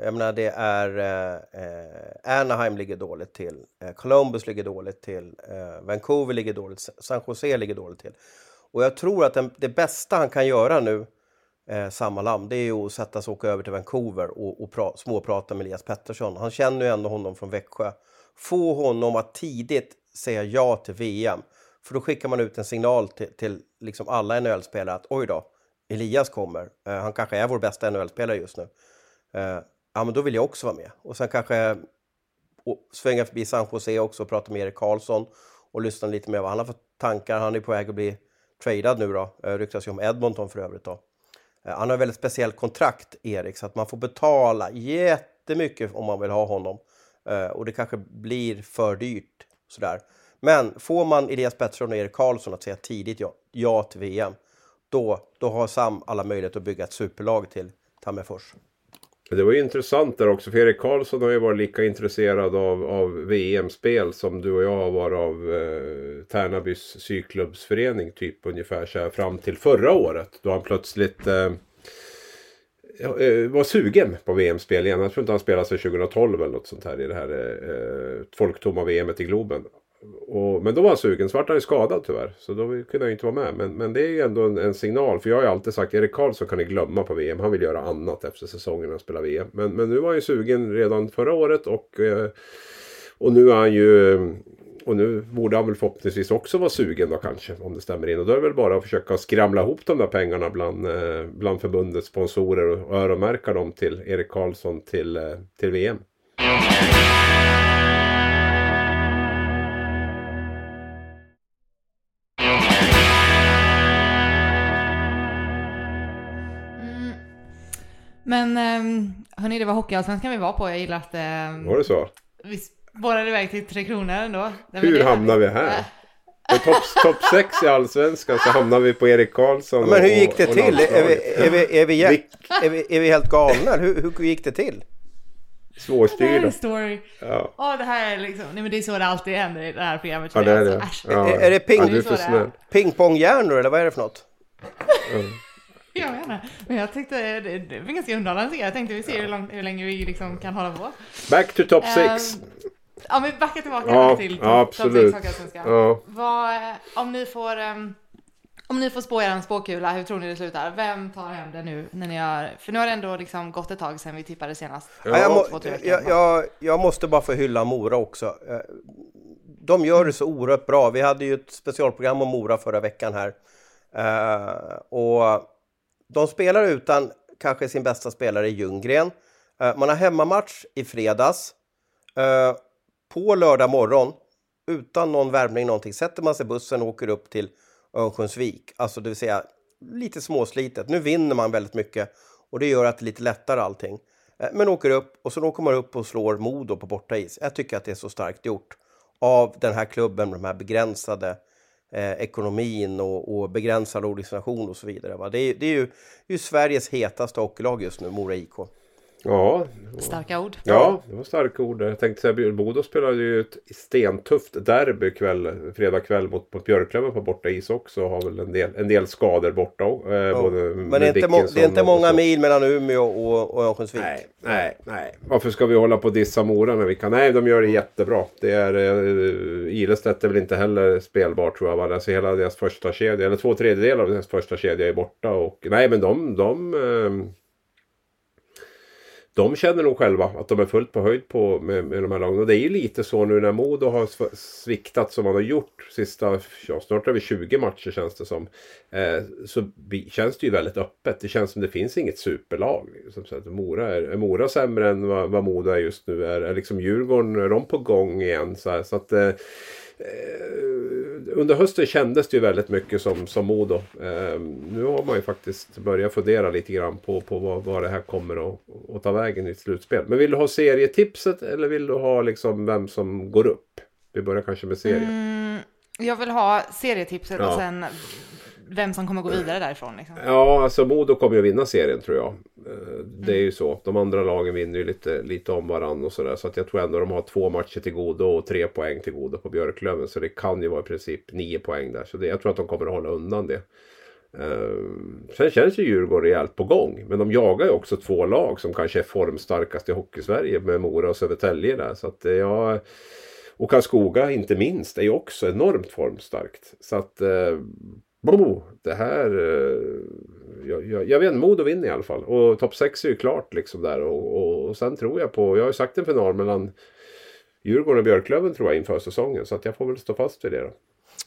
jag menar det är uh, Anaheim ligger dåligt till, Columbus ligger dåligt till, Vancouver ligger dåligt, San Jose ligger dåligt till. Och jag tror att den, det bästa han kan göra nu, eh, samma lam, det är ju att sätta sig och åka över till Vancouver och, och pra, småprata med Elias Pettersson. Han känner ju ändå honom från Växjö. Få honom att tidigt säga ja till VM. För då skickar man ut en signal till, till liksom alla NHL-spelare att oj då, Elias kommer. Eh, han kanske är vår bästa NHL-spelare just nu. Eh, ja, men då vill jag också vara med. Och sen kanske svänga förbi San Jose också och prata med Erik Karlsson och lyssna lite mer vad han har för tankar. Han är på väg att bli tradad nu då. Uh, ryktas ju om Edmonton för övrigt då. han har ett väldigt speciellt kontrakt, Erik, så att man får betala jättemycket om man vill ha honom. och det kanske blir för dyrt sådär. Men får man Elias Pettersson och Erik Karlsson att säga tidigt ja, ja till VM, då, då har Sam alla möjligheter att bygga ett superlag till Tammerfors. Det var ju intressant där också, för Erik Karlsson har ju varit lika intresserad av, av VM-spel som du och jag har varit av eh, Tärnabys syklubbsförening, typ ungefär så här, fram till förra året. Då han plötsligt eh, eh var sugen på VM-spel igen. Jag tror inte han spelade sedan 2012 eller något sånt här i det här eh, eh folktomma VMet i Globen. Och, men då var han sugen, så vart han ju skadad tyvärr. Så då kunde han ju inte vara med. Men, men det är ju ändå en, en, signal. För jag har ju alltid sagt Erik Karlsson kan ni glömma på VM. Han vill göra annat efter säsongen när han spelar VM. Men, men nu var han ju sugen redan förra året. Och, eh, och nu är han ju... Och nu borde han väl förhoppningsvis också vara sugen då kanske. Om det stämmer in. Och då är det väl bara att försöka skramla ihop de där pengarna bland, eh, bland förbundets sponsorer. Och öronmärka dem till Erik Karlsson till, eh, till VM. Men um, hörni, det var Hockeyallsvenskan vi var på. Jag gillar att... Um, var det så? Vi spårade iväg till Tre Kronor ändå. Hur hamnade vi här? På topp top 6 i Allsvenskan så hamnar vi på Erik Karlsson. Ja, men hur gick det och, till? är, vi, är, vi, är, vi, är, vi, är vi helt galna? Hur, hur gick det till? Svårstyrda. Det här är story. Ja. Oh, det här är liksom, nej men det är så det alltid händer i det här programmet. Ja, det är det. Ja. Är, är, det ping, ja, pingpongjärnor eller vad är det för något? Mm. Jag menar. Men jag tyckte det, det var ganska underhållande. Jag tänkte vi ser hur, långt, hur länge vi liksom kan hålla på. Back to top Ehm, six. Ja, men backa tillbaka Ja, till ja, topp sex absolut. Hockeyallsvenskan. Ja. Vad, eh, om ni får om ni får spå er en spåkula, hur tror ni det slutar? Vem tar hem det nu? När ni har, för nu har det ändå liksom gått ett tag sedan vi tippade senast. Ja, jag, må, jag, jag, jag måste bara få hylla Mora också. Eh, De gör det så oerhört bra. Vi hade ju ett specialprogram om Mora förra veckan här. Eh, och de spelar utan kanske sin bästa spelare Ljunggren. Eh, man har hemmamatch i fredags. Eh, på lördag morgon, utan någon värmning någonting, sätter man sig i bussen och åker upp till Örnsköldsvik. Alltså det vill säga lite småslitet. Nu vinner man väldigt mycket och det gör att det är lite lättare allting. Eh, men åker upp och så åker man upp och slår Modo på bortais. Jag tycker att det är så starkt gjort av den här klubben med de här begränsade eh, ekonomin och, och begränsad organisation och så vidare. Va? Det, är, det är ju, det är ju Sveriges hetaste hockeylag just nu, Mora IK. Ja, Starka ord. ja, det var starka ord. Jag tänkte säga, Bodo spelade ju ett stentufft derby kväll, fredag kväll mot, mot Björklöven på borta is också. och Har väl en del, en del skador borta. Eh, Ja. både Men det är, inte må, det är inte många mil mellan Umeå och, och Örnsköldsvik. Nej, nej, nej. Varför ska vi hålla på och dissa Mora när vi kan? Nej, de gör det jättebra. Det är, uh, Ilestedt är väl inte heller spelbar tror jag. Va? Alltså hela deras första kedja, eller två tredjedelar av deras första kedja är borta. Och, nej, men de, de, eh, de känner nog själva att de är fullt på höjd på, med, med de här lagen. Och det är ju lite så nu när Modo har sviktat som man har gjort sista, ja, snart över 20 matcher känns det som. Eh, så bi- känns det ju väldigt öppet. Det känns som det finns inget superlag. Liksom, så att Mora är, är Mora sämre än vad, vad Modo är just nu? Är, är liksom Djurgården, är de på gång igen? Så, här, så att Eh, under hösten kändes det ju väldigt mycket som, som Modo. Eh, nu har man ju faktiskt börjat fundera lite grann på, på vad, vad det här kommer att, att ta vägen i ett slutspel. Men vill du ha serietipset eller vill du ha liksom vem som går upp? Vi börjar kanske med serien. Mm, jag vill ha serietipset Ja. och sen vem som kommer gå vidare därifrån. Liksom. Ja, alltså Modo kommer ju vinna serien tror jag. Eh, det är ju så. De andra lagen vinner ju lite, lite om varandra och sådär. Så att jag tror ändå de har två matcher till godo och tre poäng till godo på Björklöven. Så det kan ju vara i princip nio poäng där. Så det, jag tror att de kommer att hålla undan det. Eh, sen känns ju Djurgården rejält på gång. Men de jagar ju också två lag som kanske är formstarkast i Hockeysverige med Mora och Södertälje där. Så att eh, jag... Och Karlskoga inte minst är ju också enormt formstarkt. Så att... Eh, Bro, det här... eh, Jag, jag, jag vet inte, Modo vinner i alla fall. Och topp 6 är ju klart liksom där. Och, och, och sen tror jag på... Jag har ju sagt en final mellan Djurgården och Björklöven tror jag inför säsongen. Så att jag får väl stå fast vid det då.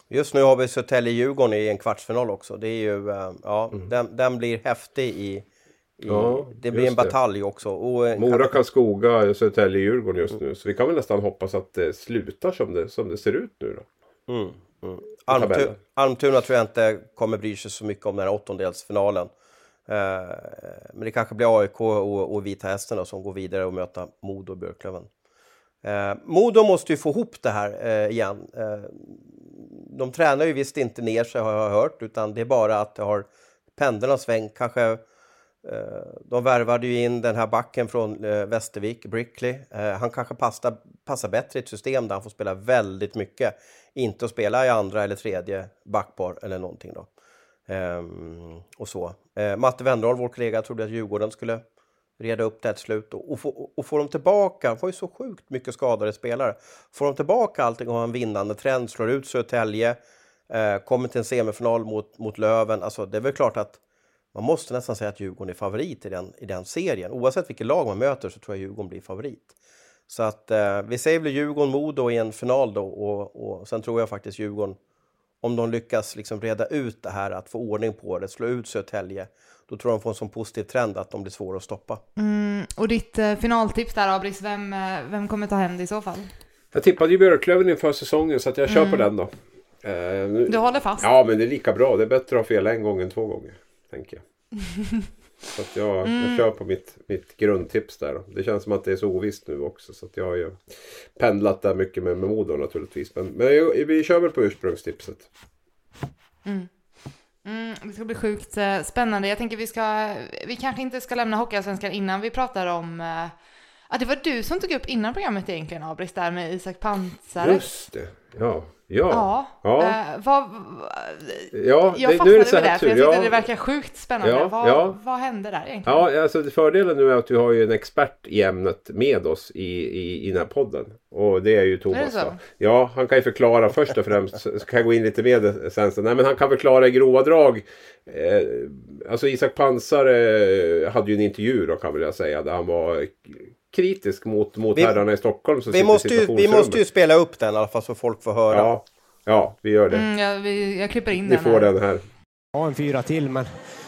Just nu har vi Södertälje-Djurgården i en kvartsfinal också. Det är ju, eh, ja, den, den blir häftig i... i Mm. Ja, det blir en det. batalj också. Och, eh, Mora, Karlskoga, Södertälje, Djurgården just nu. Så vi kan väl nästan hoppas att det slutar som det, som det ser ut nu då. Mm, tabellen. Almtuna, tror jag inte kommer bry sig så mycket om den här åttondelsfinalen. Eh, men det kanske blir AIK och, och Vita Hästen då, som går vidare och möter Modo och Björklöven. Eh, Modo måste ju få ihop det här eh, igen. Eh, de tränar ju visst inte ner sig har jag hört, utan det är bara att det har pendeln har svängt. Kanske, Eh, de värvade ju in den här backen från eh, Västervik, Brickley. Eh, han kanske passar, passar bättre i ett system där han får spela väldigt mycket. Inte att spela i andra eller tredje backpar eller någonting då. Ehm, och så. Ehm, Matte Wennerholm, vår kollega, trodde att Djurgården skulle reda upp det här till slut. Och, och, få, och få dem tillbaka, de får ju så sjukt mycket skadade spelare. Får de tillbaka allting och har en vinnande trend, slår ut Södertälje, eh, kommer till en semifinal mot, mot Löven. Alltså det är väl klart att man måste nästan säga att Djurgården är favorit i den, i den serien. Oavsett vilket lag man möter så tror jag Djurgården blir favorit. Så att eh, vi säger väl Djurgården-Modo i en final då och, och sen tror jag faktiskt Djurgården om de lyckas liksom reda ut det här, att få ordning på det, slå ut Södertälje, då tror jag de får en sån positiv trend att de blir svåra att stoppa. Mm, och ditt eh, finaltips där Abris, vem, eh, vem kommer ta hem det i så fall? Jag tippade ju Björklöven inför säsongen så att jag kör på den då. Eh, nu- Du håller fast? Ja, men det är lika bra. Det är bättre att ha fel en gång än två gånger. Tänker jag. Så att jag, jag kör på mitt, mitt grundtips där. Det känns som att det är så ovisst nu också. Så att jag har ju pendlat där mycket med, med Modo naturligtvis. Men, men jag, vi kör väl på ursprungstipset. Mm, det ska bli sjukt eh, spännande. Jag tänker vi ska, vi kanske inte ska lämna Hockeyallsvenskan innan vi pratar om eh, Ja, det var du som tog upp innan programmet egentligen, Abris, där med Isak Pansare. Just det. Ja, Ja. Ja. Ja. Eh, vad, Ja, jag det- fastnade nu är det så med här det, för jag tyckte Ja. det verkar sjukt spännande. Ja, vad, ja. vad hände där egentligen? Ja, alltså fördelen nu är att du har ju en expert i ämnet med oss i, i, i den här podden. Och det är ju Är Thomas. då. Ja, han kan ju förklara först och främst. Så kan jag gå in lite med sen. Nej, men han kan förklara i grova drag. Eh, alltså Isak Pansar eh, hade ju en intervju då kan väl jag säga. Där han var kritisk mot, mot Vi- herrarna i Stockholm. som Vi måste, ju, vi måste ju spela upp den i alla fall så folk får höra. Ja, ja vi gör det. Mm, jag, vi, jag klipper in Ni den får här. den här. ha en fyra till men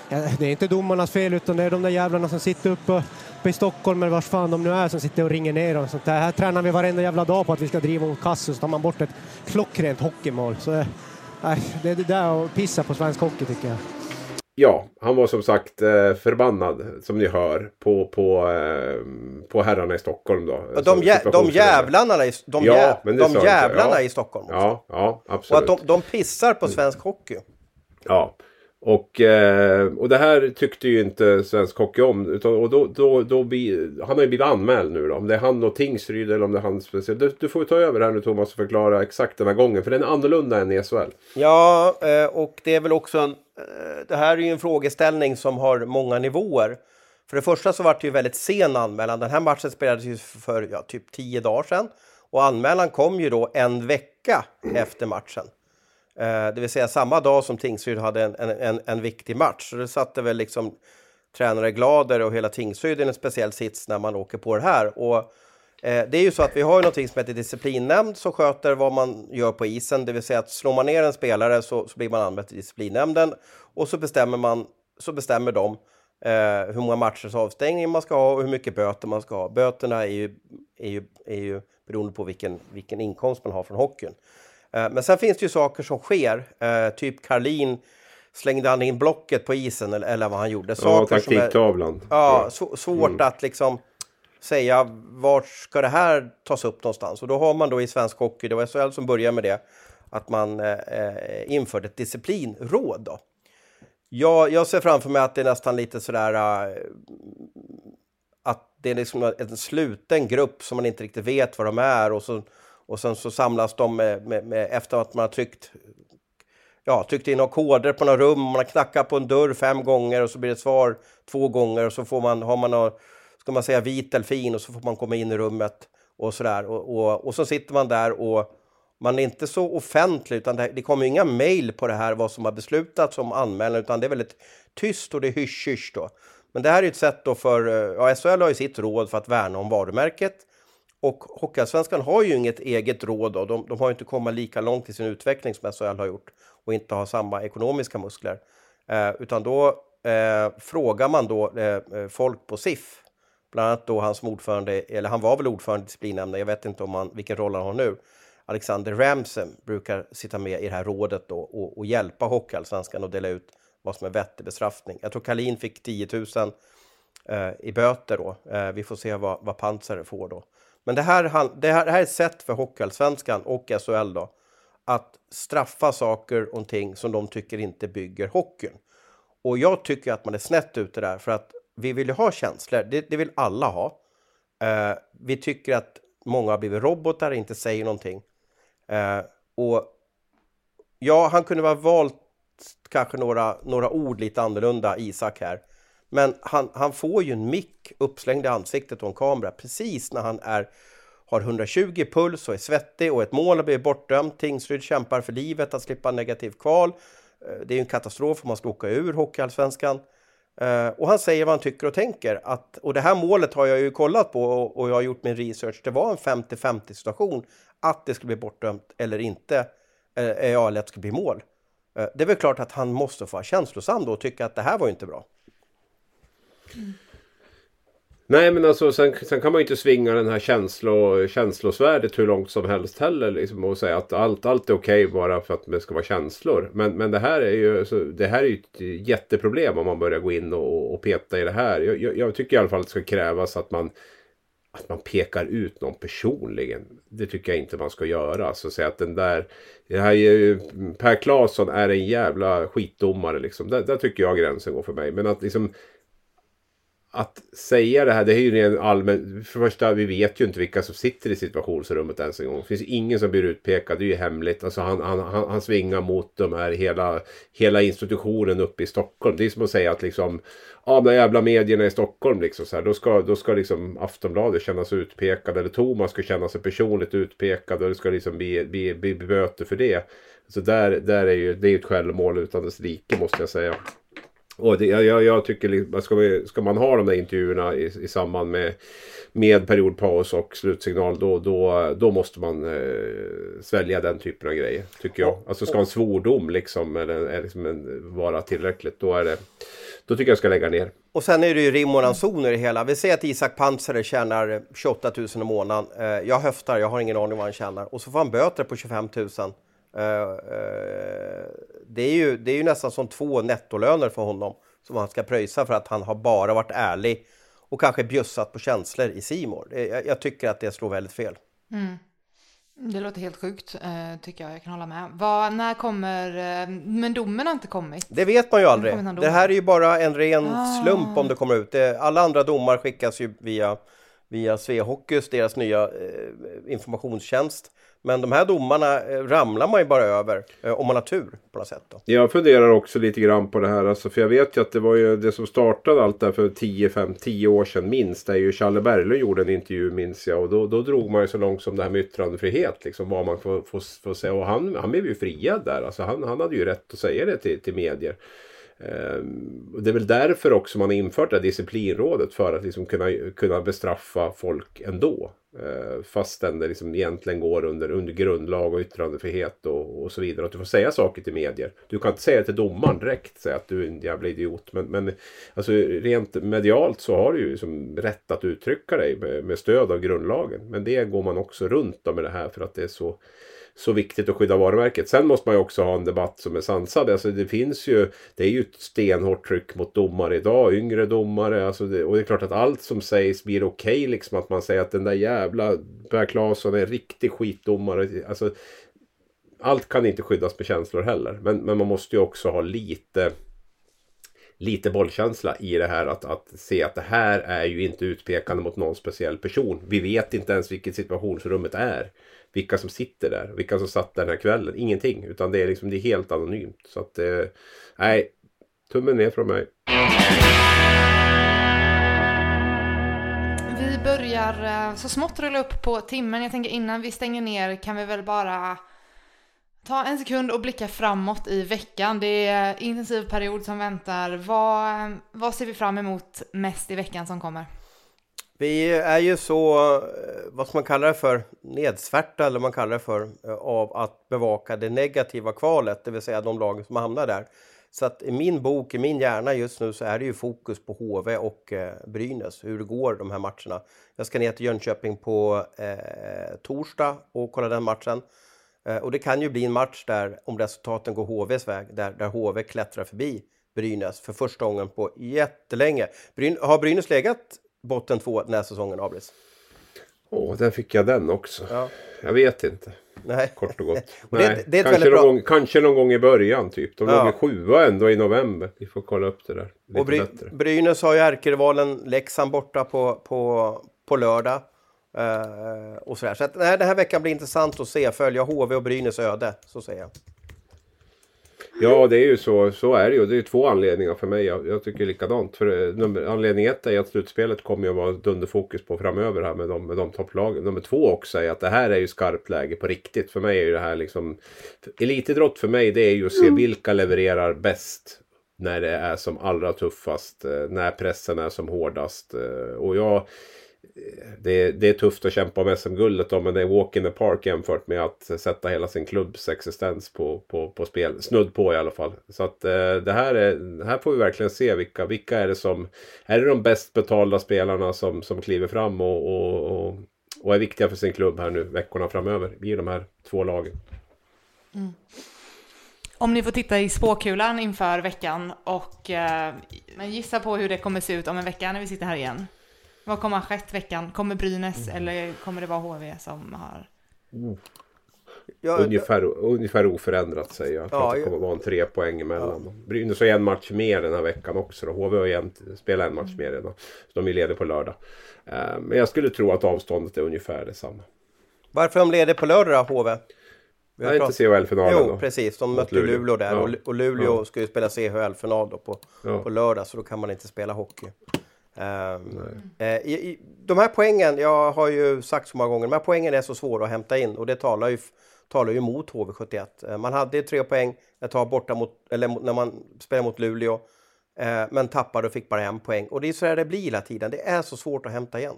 ja, det är inte domarnas fel utan det är de där jävlarna som sitter uppe, uppe i Stockholm eller vars fan de nu är som sitter och ringer ner och sånt där. Här tränar vi varenda jävla dag på att vi ska driva mot kassen så tar man bort ett klockrent hockeymål. Så nej, det är det där att pissa på svensk hockey tycker jag. Ja, han var som sagt eh, förbannad som ni hör på, på, eh, på herrarna i Stockholm då. Och De, jä, de jävlarna, i, de, Ja, jä, de jävlarna. Ja. i Stockholm också. Ja, ja Och absolut. att de, de pissar på svensk hockey. Ja. Och, eh, och det här tyckte ju inte svensk hockey om. Utan, och då, då, då blir, han har ju blivit anmäld nu då. Om det är han och Tingsryd eller om det är han speciellt. Du, du får ta över här nu Thomas och förklara exakt den här gången. För den är annorlunda än i SHL. Ja, och det är väl också en... Eh, det här är ju en frågeställning som har många nivåer. För det första så var det ju väldigt sen anmälan. Den här matchen spelades ju för ja, typ tio dagar sedan. Och anmälan kom ju då en vecka efter matchen. Eh, det vill säga samma dag som Tingsryd hade en, en, en, en viktig match. Så det satte väl liksom tränare Glader och hela Tingsryd i en speciell sits när man åker på det här. Och det är ju så att vi har ju någonting som heter disciplinnämnd som sköter vad man gör på isen. Det vill säga att slår man ner en spelare så, så blir man anmäld till disciplinnämnden och så bestämmer, man, så bestämmer de eh, hur många matchers avstängning man ska ha och hur mycket böter man ska ha. Böterna är ju, är ju, är ju beroende på vilken, vilken inkomst man har från hockeyn. Eh, Men sen finns det ju saker som sker, eh, typ Karlin slängde han in blocket på isen eller, eller vad han gjorde. Ja, Saker är- taktiktavlan. Ja, så, svårt att liksom säga vart ska det här tas upp någonstans. Och då har man då i svensk hockey, det var SHL som började med det, att man eh, eh införde ett disciplinråd. Då. Jag, jag ser framför mig att det är nästan lite sådär eh, att det är liksom en sluten grupp som man inte riktigt vet vad de är och, så, och sen så samlas de med, med, med, efter att man har tryckt ja, tryckt in några koder på några rum, man har knackat på en dörr fem gånger och så blir det svar två gånger och så får man, har man några, ska man säga vit delfin och så får man komma in i rummet och sådär. Och, och, och så sitter man där och man är inte så offentlig utan det, det kommer inga mejl på det här vad som har beslutats om anmälan utan det är väldigt tyst och det är hysch-hysch då. Men det här är ett sätt då för, eh, ja SHL har ju sitt råd för att värna om varumärket och Hockeyallsvenskan har ju inget eget råd då. De, de har ju inte kommit lika långt i sin utveckling som SHL har gjort och inte har samma ekonomiska muskler. Eh, utan då eh, frågar man då eh, eh folk på SIF, bland annat då han som ordförande, eller han var väl ordförande i disciplinnämnden, jag vet inte om han, vilken roll han har nu. Alexander Ramsem brukar sitta med i det här rådet då och, och hjälpa Hockeyallsvenskan att dela ut vad som är vettig bestraffning. Jag tror Kalin fick 10 000 eh, i böter då. Eh, vi får se vad, vad Panzer får då. Men det här, det här, det här är ett sätt för Hockeyallsvenskan och SHL då att straffa saker och ting som de tycker inte bygger hockeyn. Och jag tycker att man är snett ute där för att vi vill ju ha känslor, det, det vill alla ha. Uh, vi tycker att många har blivit robotar, inte säger någonting. Uh, och ja, han kunde ha valt kanske några, några ord lite annorlunda, Isak här. Men han, han får ju en mick uppslängd i ansiktet och en kamera precis när han är, har 120 puls och är svettig och ett mål har blivit bortdömt. Tingsryd kämpar för livet att slippa negativ kval. Eh, det är ju en katastrof om man ska åka ur Hockeyallsvenskan. Eh, och han säger vad han tycker och tänker. Att, och det här målet har jag ju kollat på och, och jag har gjort min research. Det var en 50-50 situation att det skulle bli bortdömt eller inte. Eh, eh, Ja, eller att det skulle bli mål. Eh, Det är väl klart att han måste få vara känslosam då och tycka att det här var ju inte bra. Mm. Nej men alltså sen, sen kan man ju inte svinga den här känslo, känslosvärdet hur långt som helst heller. Liksom, och säga att allt, allt är okej bara för att det ska vara känslor. Men, men det här är ju så, det här är ju ett jätteproblem om man börjar gå in och, och peta i det här. Jag, jag, jag tycker i alla fall att det ska krävas att man att man pekar ut någon personligen. Det tycker jag inte man ska göra. Alltså säga att den där... Det här är ju, per Claesson är en jävla skitdomare liksom. Där, där tycker jag gränsen går för mig. Men att liksom att säga det här, det är ju en allmän... För det första, vi vet ju inte vilka som sitter i situationsrummet ens en gång. Det finns ingen som blir utpekad, det är ju hemligt. Alltså han, han, han, han svingar mot de här hela, hela institutionen uppe i Stockholm. Det är som att säga att liksom, ja de jävla medierna i Stockholm liksom så här, då ska, då ska liksom Aftonbladet känna sig utpekad eller Thomas ska känna sig personligt utpekad och det ska liksom bli, bli, bli böter för det. Så där, där är ju, det är ju ett självmål utan dess like måste jag säga. Och det, jag, jag tycker, ska, vi, ska man ha de där intervjuerna i, i samband med, med periodpaus och slutsignal då, då, då måste man eh, svälja den typen av grejer. Tycker jag. Alltså ska en svordom liksom, eller, eller liksom en, vara tillräckligt då är det då tycker jag ska lägga ner. Och sen är det ju rim och ransoner i hela. Vi säger att Isak Panzer tjänar 28 000 i månaden. Eh, jag höftar, jag har ingen aning vad han tjänar. Och så får han böter på 25 000. Eh, eh, det, är ju, det är ju nästan som två nettolöner för honom som han ska pröjsa för att han har bara varit ärlig och kanske bjussat på känslor i Simor. Jag, jag tycker att det slår väldigt fel. Mm. Det låter helt sjukt, eh, tycker jag. Jag kan hålla med. Vad, när kommer... Men domen har inte kommit. Det vet man ju aldrig. Det här är ju bara en ren ah. slump om det kommer ut. alla andra domar skickas ju via, via Svehockeys, deras nya eh, informationstjänst. Men de här domarna eh, ramlar man ju bara över eh, om man har tur på något sätt. Då. Jag funderar också lite grann på det här. Alltså, för jag vet ju att det var ju det som startade allt det här för 10-10 år sedan minst. Där ju Challe Berglund gjorde en intervju minns jag. Och då, då drog man ju så långt som det här med yttrandefrihet. Liksom, vad man får, får, får säga. Och han, han blev ju friad där. Alltså, han, han hade ju rätt att säga det till, till medier. Ehm, det är väl därför också man har infört det här disciplinrådet för att liksom kunna, kunna bestraffa folk ändå. Eh, Fastän det liksom egentligen går under, under grundlag och yttrandefrihet och, och så vidare. Att du får säga saker till medier. Du kan inte säga till domaren direkt, säga att du är en jävla idiot. Men, men alltså, rent medialt så har du ju liksom rätt att uttrycka dig med, med stöd av grundlagen. Men det går man också runt med det här för att det är så så viktigt att skydda varumärket. Sen måste man ju också ha en debatt som är sansad. Alltså det finns ju, det är ju ett stenhårt tryck mot domare idag, yngre domare. Alltså det, och det är klart att allt som sägs blir okej, okay, liksom att man säger att den där jävla Per Claesson är en riktig skitdomare. Alltså, allt kan inte skyddas med känslor heller. Men, men man måste ju också ha lite lite bollkänsla i det här att, att se att det här är ju inte utpekande mot någon speciell person. Vi vet inte ens vilket situationsrummet är vilka som sitter där, vilka som satt den här kvällen. Ingenting, utan det är liksom det är helt anonymt. Så att, eh, nej, tummen ner från mig. Vi börjar eh, så smått rulla upp på timmen. Jag tänker innan vi stänger ner kan vi väl bara ta en sekund och blicka framåt i veckan. Det är intensiv period som väntar. Vad, vad ser vi fram emot mest i veckan som kommer? Vi är ju så, eh, vad ska man kalla det för, nedsvärta eller vad man kallar det för, eh, av att bevaka det negativa kvalet, det vill säga de lag som hamnar där. Så att i min bok, i min hjärna just nu så är det ju fokus på HV och eh, Brynäs, hur det går de här matcherna. Jag ska ner till Jönköping på eh, torsdag och kolla den matchen. Eh, och det kan ju bli en match där, om resultaten går HVs väg, där, där HV klättrar förbi Brynäs för första gången på jättelänge. Bryn har Brynäs legat botten två den här säsongen, Abris? Åh, oh, där fick jag den också. Ja. Jag vet inte. Nej. Kort och gott. Nej. Det, det är kanske, någon gång, kanske någon gång i början typ. De ja. låg sjua ändå i november. Vi får kolla upp det där. Lite och Bry bättre. Brynäs har ju ärkerivalen Leksand borta på, på, på lördag. Uh, och sådär. Så att, nej, den här veckan blir intressant att se. Följa HV och Brynäs öde. Så säger jag. Ja, det är ju så. Så är det ju. Det är två anledningar för mig. Jag, jag tycker likadant. För, eh, nummer, anledning ett är att slutspelet kommer att vara dunderfokus på framöver här med de, med de topplagen. Nummer två också är att det här är ju skarpt läge på riktigt. För mig är ju det här liksom... Elitidrott för mig det är ju att se vilka levererar bäst när det är som allra tuffast. Eh, när pressen är som hårdast. Eh, och jag det, det, är tufft att kämpa om SM-guldet då, men det är walk in the park jämfört med att sätta hela sin klubbs existens på, på, på spel. Snudd på i alla fall. Så att eh, det här, är, här får vi verkligen se vilka, vilka är det som... Är det de bäst betalda spelarna som, som kliver fram och, och, och, och är viktiga för sin klubb här nu veckorna framöver i de här två lagen. Mm. Om ni får titta i spåkulan inför veckan och eh, gissa på hur det kommer se ut om en vecka när vi sitter här igen. Vad kommer ha skett veckan? Kommer Brynäs mm. eller kommer det vara HV som har? Oh. Ja, ungefär, ungefär oförändrat säger jag. Ja, att det kommer vara en tre poäng emellan. Brynäs har en match mer den här veckan också. Då. HV har en, spelat en match mer redan. Så de är lediga på lördag. Eh, Men jag skulle tro att avståndet är ungefär detsamma. Varför är de lediga på lördag, HV? Vi har Nej, inte CHL-finalen Jo, då. precis. De mötte Luleå, Luleå. där Ja. och, och Luleå Ja. ska ju spela CHL-final då på, Ja. på lördag så då kan man inte spela hockey. Ehm, eh, i, i, de här poängen, jag har ju sagt så många gånger, de här poängen är så svåra att hämta in och det talar ju, talar ju emot HV71. Eh, man hade tre poäng ett tag borta mot, eller mot, när man spelade mot Luleå, eh, men tappade och fick bara en poäng. Och det är så här det blir hela tiden, det är så svårt att hämta igen.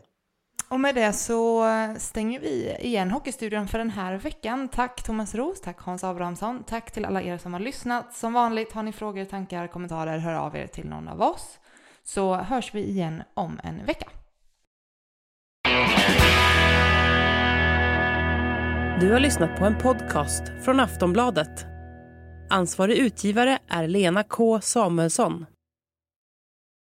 Och med det så stänger vi igen Hockeystudion för den här veckan. Tack Thomas Roos, tack Hans Abrahamsson, tack till alla er som har lyssnat. Som vanligt, har ni frågor, tankar, kommentarer, hör av er till någon av oss. Så hörs vi igen om en vecka. Du har lyssnat på en podcast från Aftonbladet. Ansvarig utgivare är Lena K Samuelsson.